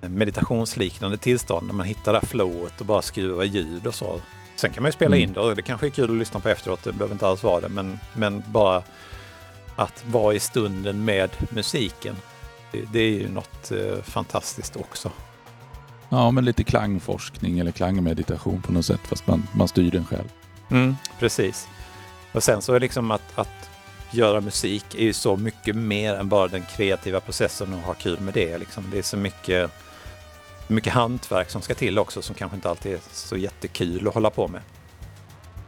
meditationsliknande tillstånd när man hittar det här flowet och bara skruvar ljud och så. Sen kan man ju spela Mm. in det och det kanske är kul att lyssna på efteråt. Det behöver inte alls vara det. Men, men bara att vara i stunden med musiken. Det, det är ju något eh, fantastiskt också. Ja, men lite klangforskning eller klangmeditation på något sätt, fast man, man styr den själv. Mm, precis. Och sen så är liksom att, att göra musik är ju så mycket mer än bara den kreativa processen och ha kul med det. Liksom. Det är så mycket, mycket hantverk som ska till också som kanske inte alltid är så jättekul att hålla på med.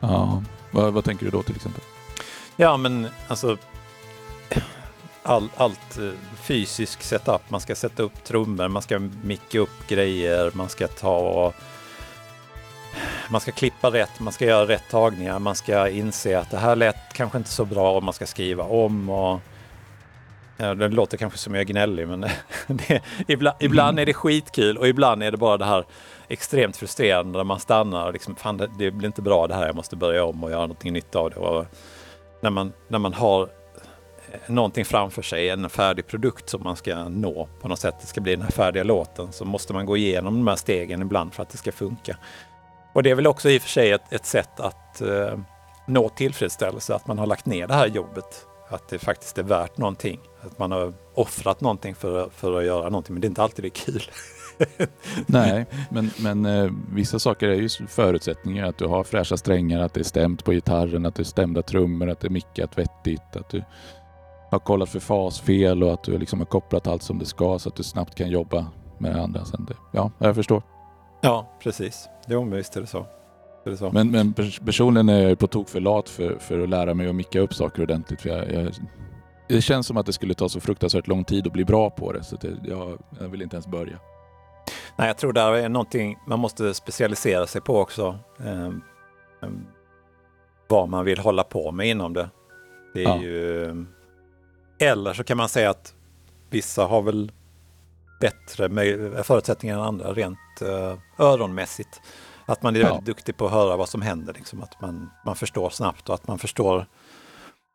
Ja. Vad, vad tänker du då till exempel? Ja, men alltså all, allt eh, fysisk setup. Man ska sätta upp trummor, man ska micka upp grejer, man ska ta man ska klippa rätt, man ska göra rätt tagningar, man ska inse att det här lät kanske inte så bra och man ska skriva om. Och, ja, det låter kanske som jag är gnällig men det, ibland, ibland är det skitkul och ibland är det bara det här extremt frustrerande när man stannar och liksom, fan det, det blir inte bra det här, jag måste börja om och göra någonting nytt av det. Och när, man, när man har eh, någonting framför sig, en färdig produkt som man ska nå på något sätt, det ska bli den här färdiga låten, så måste man gå igenom de här stegen ibland för att det ska funka. Och det är väl också i och för sig ett, ett sätt att eh, nå tillfredsställelse, att man har lagt ner det här jobbet att det faktiskt är värt någonting. Att man har offrat någonting för, för att göra någonting, men det är inte alltid det är kul. Nej, men, men eh, vissa saker är ju förutsättningar. Att du har fräscha strängar, att det är stämt på gitarren, att det är stämda trummor, att det är mickat vettigt, att du har kollat för fasfel och att du liksom har kopplat allt som det ska så att du snabbt kan jobba med det andra. Sen det, ja, jag förstår. Ja, precis. Jo, visst är det så. Det så. Men, men pers- personligen är jag på tok för lat för, för att lära mig att micka upp saker ordentligt. För jag, jag, det känns som att det skulle ta så fruktansvärt lång tid att bli bra på det. Så det, jag, jag vill inte ens börja. Nej, jag tror där är någonting man måste specialisera sig på också. Eh, vad man vill hålla på med inom det. Det är Ja. ju... Eller så kan man säga att vissa har väl bättre möj- förutsättningar än andra rent eh, öronmässigt. Att man är Ja. väldigt duktig på att höra vad som händer. Liksom. Att man, man förstår snabbt och att man förstår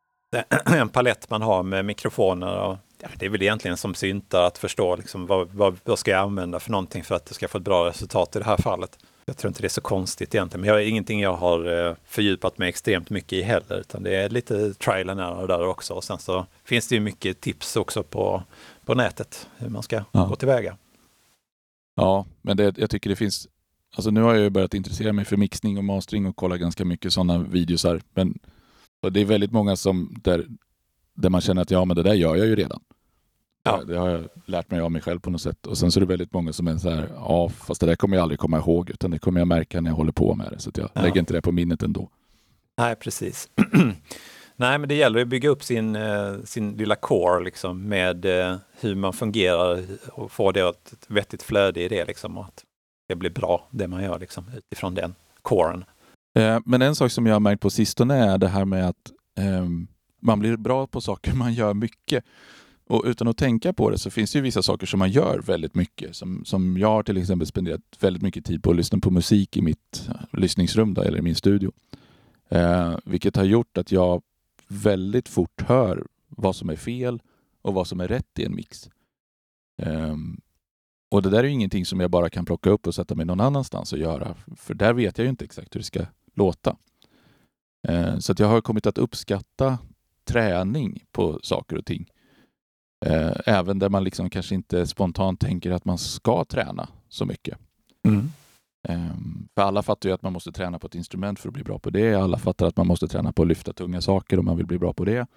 en palett man har med mikrofoner. Och, ja, det är väl egentligen som syntar att förstå liksom, vad, vad, vad ska jag använda för någonting för att det ska få ett bra resultat i det här fallet. Jag tror inte det är så konstigt egentligen, men jag är ingenting jag har eh, fördjupat mig extremt mycket i heller, utan det är lite trial and error där också. Och sen så finns det ju mycket tips också på, på nätet hur man ska Ja. gå tillväga. Ja, men det, jag tycker det finns... Alltså nu har jag ju börjat intressera mig för mixning och mastering och kolla ganska mycket sådana videosar. Men det är väldigt många som där, där man känner att ja, men det där gör jag ju redan. Ja. Det har jag lärt mig av mig själv på något sätt. Och sen så är det väldigt många som är så här, ja, fast det där kommer jag aldrig komma ihåg, utan det kommer jag märka när jag håller på med det. Så jag Ja. lägger inte det på minnet ändå. Nej, precis. Nej, men det gäller att bygga upp sin, eh, sin lilla core liksom, med eh, hur man fungerar och få det ett vettigt flöde i det. Liksom, och att det blir bra, det man gör liksom, utifrån den coren. Eh, men en sak som jag har märkt på sistone är det här med att ehm, man blir bra på saker man gör mycket. Och utan att tänka på det så finns det ju vissa saker som man gör väldigt mycket. Som, som jag har till exempel spenderat väldigt mycket tid på att lyssna på musik i mitt lyssningsrum då, eller i min studio. Eh, vilket har gjort att jag väldigt fort hör vad som är fel och vad som är rätt i en mix. Um, och det där är ju ingenting som jag bara kan plocka upp och sätta mig någon annanstans och göra. För där vet jag ju inte exakt hur det ska låta. Eh, så att jag har kommit att uppskatta träning på saker och ting. Uh, även där man liksom kanske inte spontant tänker att man ska träna så mycket. Mm. Ehm, för alla fattar ju att man måste träna på ett instrument för att bli bra på det. Alla fattar att man måste träna på att lyfta tunga saker om man vill bli bra på det.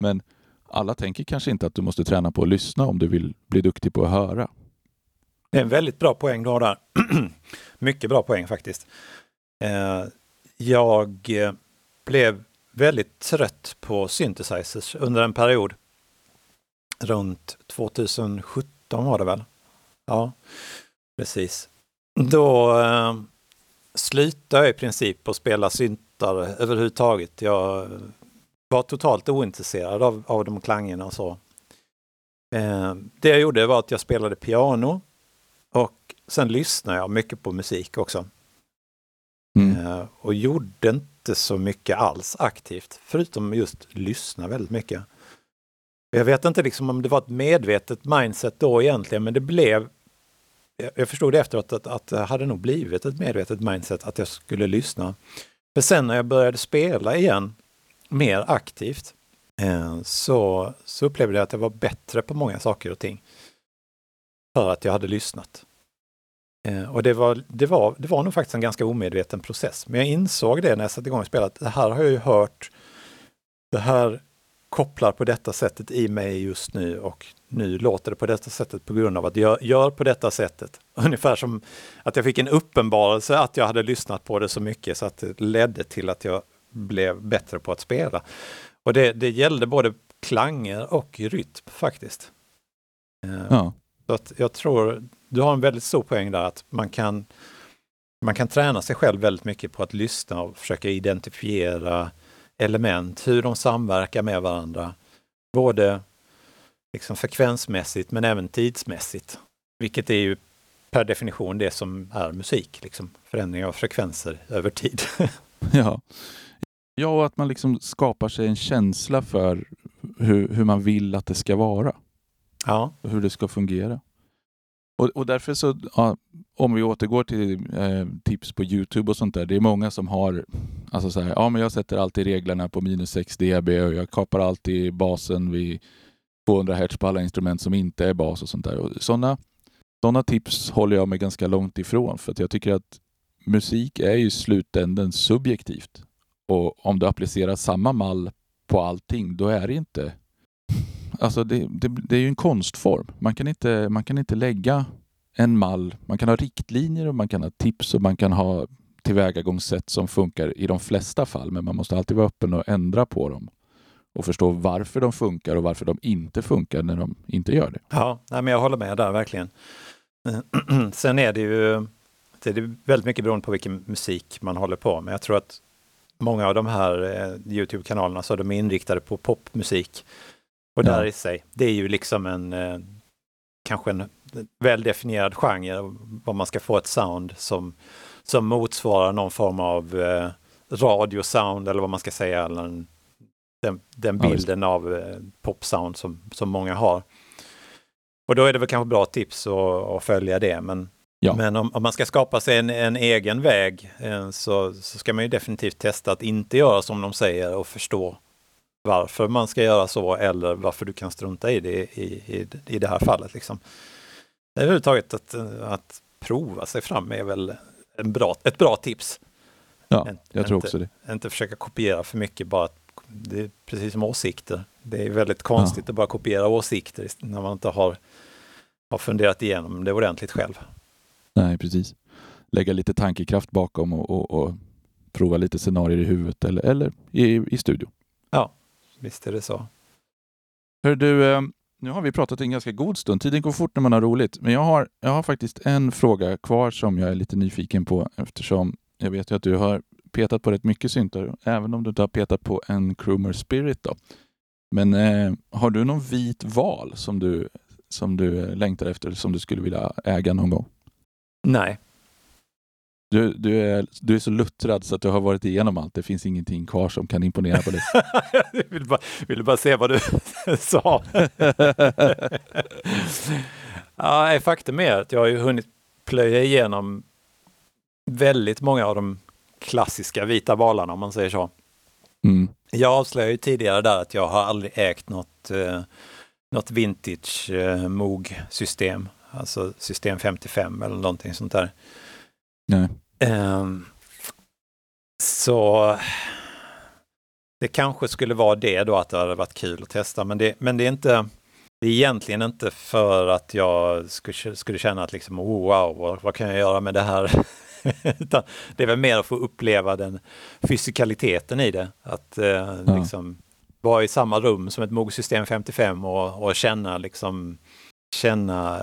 Men alla tänker kanske inte att du måste träna på att lyssna om du vill bli duktig på att höra. Det är en väldigt bra poäng du har där. Mycket bra poäng faktiskt. Ehm, jag eh, blev väldigt trött på synthesizers under en period. Runt 2017 var det väl? Ja, precis. Då eh, slutade jag i princip att spela syntar överhuvudtaget. Jag var totalt ointresserad av, av de klangerna och så. Eh, det jag gjorde var att jag spelade piano och sen lyssnade jag mycket på musik också. Mm. Eh, och gjorde inte så mycket alls aktivt, förutom just lyssna väldigt mycket. Jag vet inte liksom om det var ett medvetet mindset då egentligen, men det blev jag- förstod efteråt att, att det hade nog blivit ett medvetet mindset att jag skulle lyssna. För sen när jag började spela igen mer aktivt eh, så, så upplevde jag att jag var bättre på många saker och ting. För att jag hade lyssnat. Eh, och det var, det, var, det var nog faktiskt en ganska omedveten process. Men jag insåg det när jag satte igång och spelade, att det här har jag ju hört. Det här kopplar på detta sättet i mig just nu och nu låter det på detta sättet på grund av att jag gör på detta sättet. Ungefär som att jag fick en uppenbarelse att jag hade lyssnat på det så mycket så att det ledde till att jag blev bättre på att spela. Och det, det gällde både klanger och rytm faktiskt. Eh, Ja. så att jag tror du har en väldigt stor poäng där att man kan, man kan träna sig själv väldigt mycket på att lyssna och försöka identifiera element, hur de samverkar med varandra. Både liksom frekvensmässigt men även tidsmässigt. Vilket är ju per definition det som är musik, liksom förändring av frekvenser över tid. Ja. ja, och att man liksom skapar sig en känsla för hur, hur man vill att det ska vara. ja, och hur det ska fungera. Och, och därför så, ja, om vi återgår till eh, tips på Youtube och sånt där. Det är många som har, alltså så här, ja men jag sätter alltid reglerna på minus 6 dB och jag kapar alltid basen vid 200 Hz på alla instrument som inte är bas och sånt där. Och sådana, sådana tips håller jag mig ganska långt ifrån för att jag tycker att musik är ju i slutänden subjektivt. Och om du applicerar samma mall på allting, då är det inte... Alltså det, det, det är ju en konstform. Man kan, inte, man kan inte lägga en mall. Man kan ha riktlinjer och man kan ha tips och man kan ha tillvägagångssätt som funkar i de flesta fall. Men man måste alltid vara öppen och ändra på dem och förstå varför de funkar och varför de inte funkar när de inte gör det. Ja, nej, men jag håller med där verkligen. Sen är det ju det är väldigt mycket beroende på vilken musik man håller på med. Jag tror att många av de här eh, Youtube-kanalerna så de är inriktade på popmusik. Och Ja. där i sig, det är ju liksom en eh, kanske en väldefinierad genre, vad man ska få ett sound som, som motsvarar någon form av eh, radiosound eller vad man ska säga, eller en, den, den Ja, bilden av eh, popsound som, som många har. Och då är det väl kanske bra tips att, att följa det, men Ja. men om, om man ska skapa sig en, en egen väg eh, så, så ska man ju definitivt testa att inte göra som de säger och förstå varför man ska göra så eller varför du kan strunta i det i, i, i det här fallet. Liksom. Överhuvudtaget att, att prova sig fram är väl en bra, ett bra tips. Ja, jag tror inte- också det. Inte försöka kopiera för mycket, bara det är precis som åsikter. Det är väldigt konstigt att bara kopiera åsikter när man inte har, har funderat igenom det ordentligt själv. Nej, precis. Lägga lite tankekraft bakom och, och, och prova lite scenarier i huvudet eller, eller i, i studio. Visst är det så. Hör du, eh, nu har vi pratat en ganska god stund. Tiden går fort när man har roligt. Men jag har, jag har faktiskt en fråga kvar som jag är lite nyfiken på eftersom jag vet ju att du har petat på rätt mycket syntar, även om du inte har petat på en Krumer Spirit. Då. Men eh, har du någon vit val som du, som du längtar efter, som du skulle vilja äga någon gång? Nej, du, du, är, du är så luttrad så att du har varit igenom allt. Det finns ingenting kvar som kan imponera på dig. jag ville bara, ville bara se vad du sa. ja, faktum är att jag har ju hunnit plöja igenom väldigt många av de klassiska vita valarna om man säger så. Mm. Jag avslöjade ju tidigare där att jag har aldrig ägt något, eh, något vintage eh, Moog-system, alltså system 55 eller någonting sånt där. Nej. Ehm, så det kanske skulle vara det då att det hade varit kul att testa, men det, men det är inte det är egentligen inte för att jag skulle, skulle känna att liksom, oh, wow, vad, vad kan jag göra med det här? Det är väl mer att få uppleva den fysikaliteten i det. Att eh, Ja. liksom vara i samma rum som ett Moog System 55 och, och känna liksom känna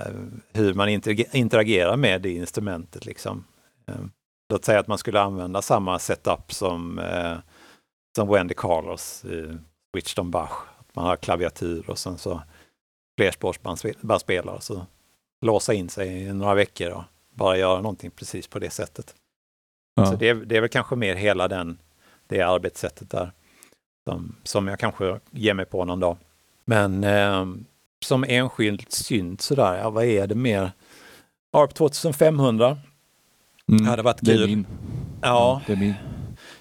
hur man interage- interagerar med det instrumentet. Liksom. Eh, Låt säga att man skulle använda samma setup som, eh, som Wendy Carlos i Switched on Bach. Att man har klaviatur och sen så flerspårsbandspelare. Så låsa in sig i några veckor och bara göra någonting precis på det sättet. Ja. Så det är, det är väl kanske mer hela den, det arbetssättet där som, som jag kanske ger mig på någon dag. Men eh, som enskild synt sådär, ja vad är det mer? ARP 2500 Mm. hade varit Det är kul. min. Ja, Det är min.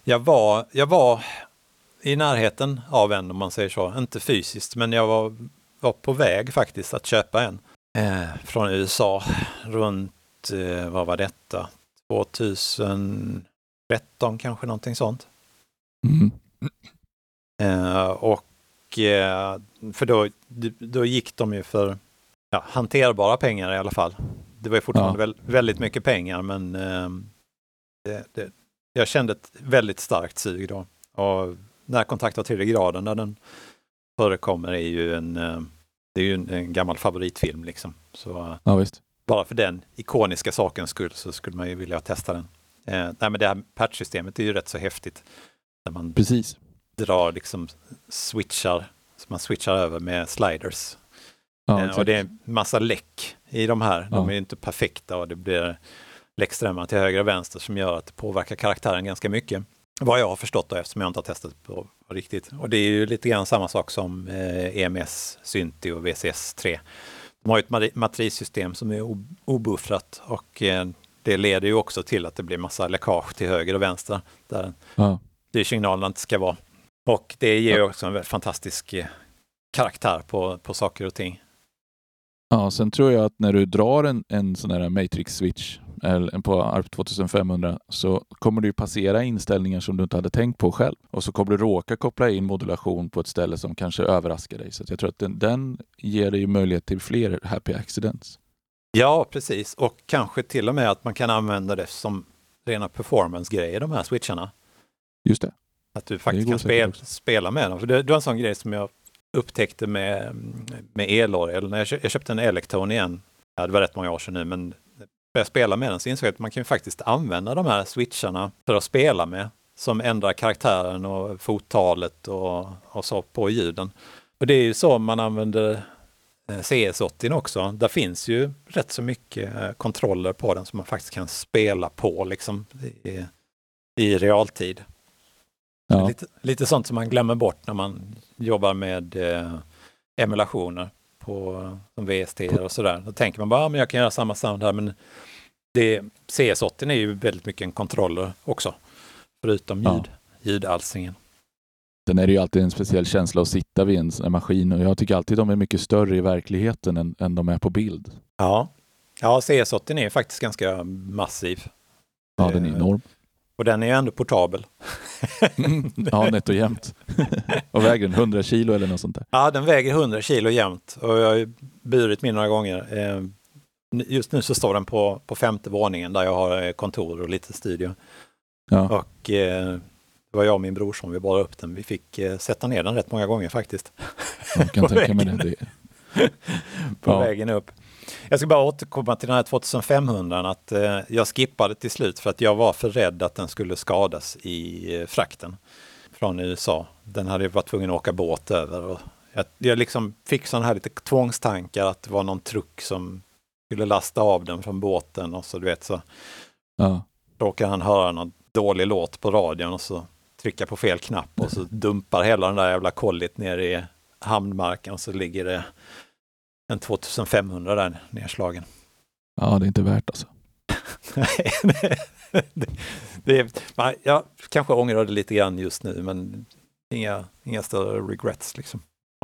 jag var, jag var i närheten av en om man säger så. Inte fysiskt, men jag var, var på väg faktiskt att köpa en. Eh, från USA runt, eh, vad var detta? 2013 kanske någonting sånt. Mm. Eh, och eh, för då, då gick de ju för ja, hanterbara pengar i alla fall. Det var ju fortfarande Ja. väl, väldigt mycket pengar men eh, det, det, jag kände ett väldigt starkt sug då. Och Närkontakt av tredje graden där den förekommer är ju en, eh, det är ju en, en gammal favoritfilm liksom. Så Ja, visst. bara för den ikoniska sakens skull så skulle man ju vilja testa den. Eh, nej men det här patchsystemet är ju rätt så häftigt. När man Precis. drar liksom switchar, så man switchar över med sliders. Ja, Eh, och det är en massa läck i de här. De Ja. är ju inte perfekta och det blir läckströmmar till höger och vänster som gör att det påverkar karaktären ganska mycket. Vad jag har förstått då, eftersom jag inte har testat på, på riktigt. Och det är ju lite grann samma sak som eh, EMS, Synti och VCS 3. De har ju ett matrissystem som är obuffrat och eh, det leder ju också till att det blir massa läckage till höger och vänster där Ja. styrsignalerna inte ska vara. Och det ger ju också en fantastisk eh, karaktär på, på saker och ting. Ja, sen tror jag att när du drar en, en sån här matrix-switch eller på ARP 2500 så kommer du passera inställningar som du inte hade tänkt på själv. Och så kommer du råka koppla in modulation på ett ställe som kanske överraskar dig. Så jag tror att den, den ger dig möjlighet till fler happy accidents. Ja, precis. Och kanske till och med att man kan använda det som rena performance-grejer, de här switcharna. Just det. Att du faktiskt kan spela, spela med dem. För det, det var en sån grej som jag upptäckte med, med elorgel. När jag, kö- jag köpte en Electone igen, ja, det var rätt många år sedan nu, men när jag spelade med den så insåg jag att man kan ju faktiskt använda de här switcharna för att spela med, som ändrar karaktären och fottalet och, och så på ljuden. Och det är ju så man använder eh, CS80 också. Där finns ju rätt så mycket eh, kontroller på den som man faktiskt kan spela på liksom i, i realtid. Ja. Lite, lite sånt som man glömmer bort när man jobbar med eh, emulationer på som VST och sådär. Då tänker man bara, ah, men jag kan göra samma sound här, men det, CS80 är ju väldigt mycket en kontroller också, förutom Ja. ljud, ljudalstringen. Sen är det ju alltid en speciell känsla att sitta vid en här maskin och jag tycker alltid de är mycket större i verkligheten än, än de är på bild. Ja. ja, CS80 är faktiskt ganska massiv. Ja, den är enorm. Och den är ju ändå portabel. ja, nätt och jämnt. och väger den 100 kilo eller något sånt där? Ja, den väger 100 kilo jämt och jag har burit min några gånger. Eh, Just nu så står den på, på femte våningen där jag har eh, kontor och lite studio. Ja. Och eh, det var jag och min bror som vi bar upp den. Vi fick eh, sätta ner den rätt många gånger faktiskt. Jag kan tänka mig det. på Ja. vägen upp. Jag ska bara återkomma till den här 2500 att eh, jag skippade till slut för att jag var för rädd att den skulle skadas i eh, frakten från USA. Den hade jag varit tvungen att åka båt över. Och jag, jag liksom fick sådana här lite tvångstankar att det var någon truck som skulle lasta av den från båten och så du vet så Ja. råkar han höra någon dålig låt på radion och så trycka på fel knapp och så dumpar hela den där jävla kollit ner i hamnmarken och så ligger det en 2500 där nedslagen. ja, det är inte värt alltså. Nej, det, det, man, jag kanske ångrar det lite grann just nu men inga, inga större regrets liksom.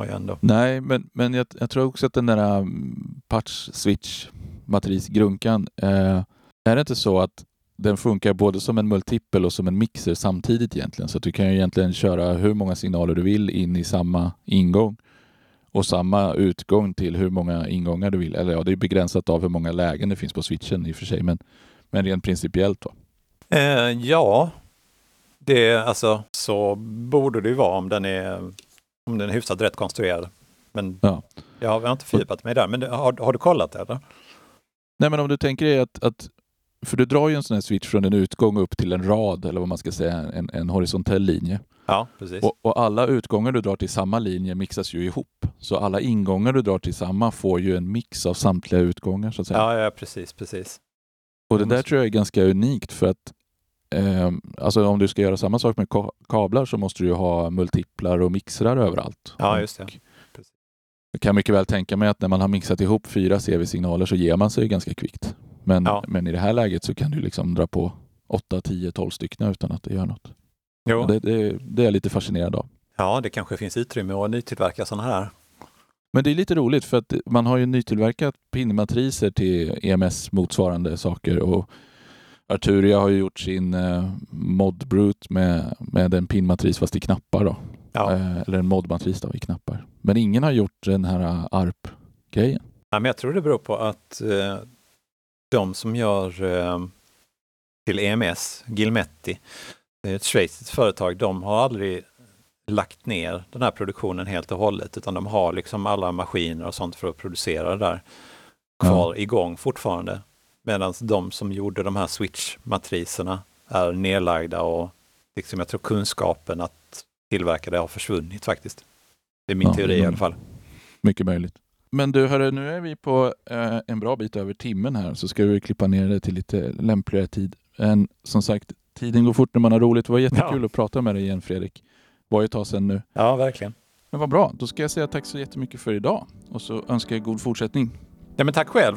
Ändå. Nej, men, men jag, jag tror också att den där um, patch switch matrisgrunkan, eh, är det inte så att den funkar både som en multipel och som en mixer samtidigt egentligen? Så att du kan ju egentligen köra hur många signaler du vill in i samma ingång och samma utgång till hur många ingångar du vill. Eller ja, det är begränsat av hur många lägen det finns på switchen i och för sig, men, men rent principiellt då. Eh, ja, det alltså så borde det ju vara om den är, om den är hyfsat rätt konstruerad. Men Ja. jag har inte fördjupat mig där. Men har, har du kollat det eller? Nej, men om du tänker dig att, att för du drar ju en sån här switch från en utgång upp till en rad eller vad man ska säga, en, en horisontell linje. Ja, precis. Och, och alla utgångar du drar till samma linje mixas ju ihop. Så alla ingångar du drar till samma får ju en mix av samtliga utgångar så att säga. Ja, ja, precis, precis. och det där tror jag är ganska unikt för att eh, alltså om du ska göra samma sak med ka- kablar så måste du ju ha multiplar och mixrar överallt. Ja, just det. Precis. Jag kan mycket väl tänka mig att när man har mixat ihop fyra CV-signaler så ger man sig ganska kvickt. Men, Ja. men i det här läget så kan du liksom dra på 8, 10, 12 stycken utan att det gör något. Jo. Det, det, det är jag lite fascinerad av. Ja, det kanske finns utrymme att nytillverka sådana här. Men det är lite roligt för att man har ju nytillverkat pinmatriser till EMS motsvarande saker och Arturia har ju gjort sin eh, mod brute med, med en pinmatris fast i knappar då. Ja. Eh, eller en modmatris då i knappar. Men ingen har gjort den här eh, ARP-grejen. Ja, men jag tror det beror på att eh, de som gör eh, till EMS, Gilmetti, det är ett schweiziskt företag, de har aldrig lagt ner den här produktionen helt och hållet, utan de har liksom alla maskiner och sånt för att producera det där kvar igång fortfarande. Medan de som gjorde de här switch-matriserna är nedlagda och liksom jag tror kunskapen att tillverka det har försvunnit faktiskt. Det är min Ja, teori i alla fall. Mycket möjligt. Men du, hörru, nu är vi på eh, en bra bit över timmen här så ska vi klippa ner det till lite lämpligare tid. Men som sagt, tiden går fort när man har roligt. Det var jättekul Ja. att prata med dig igen Fredrik. Var ju ett tag sedan nu. Ja, verkligen. Men vad bra, då ska jag säga tack så jättemycket för idag och så önskar jag god fortsättning. Ja, men tack själv.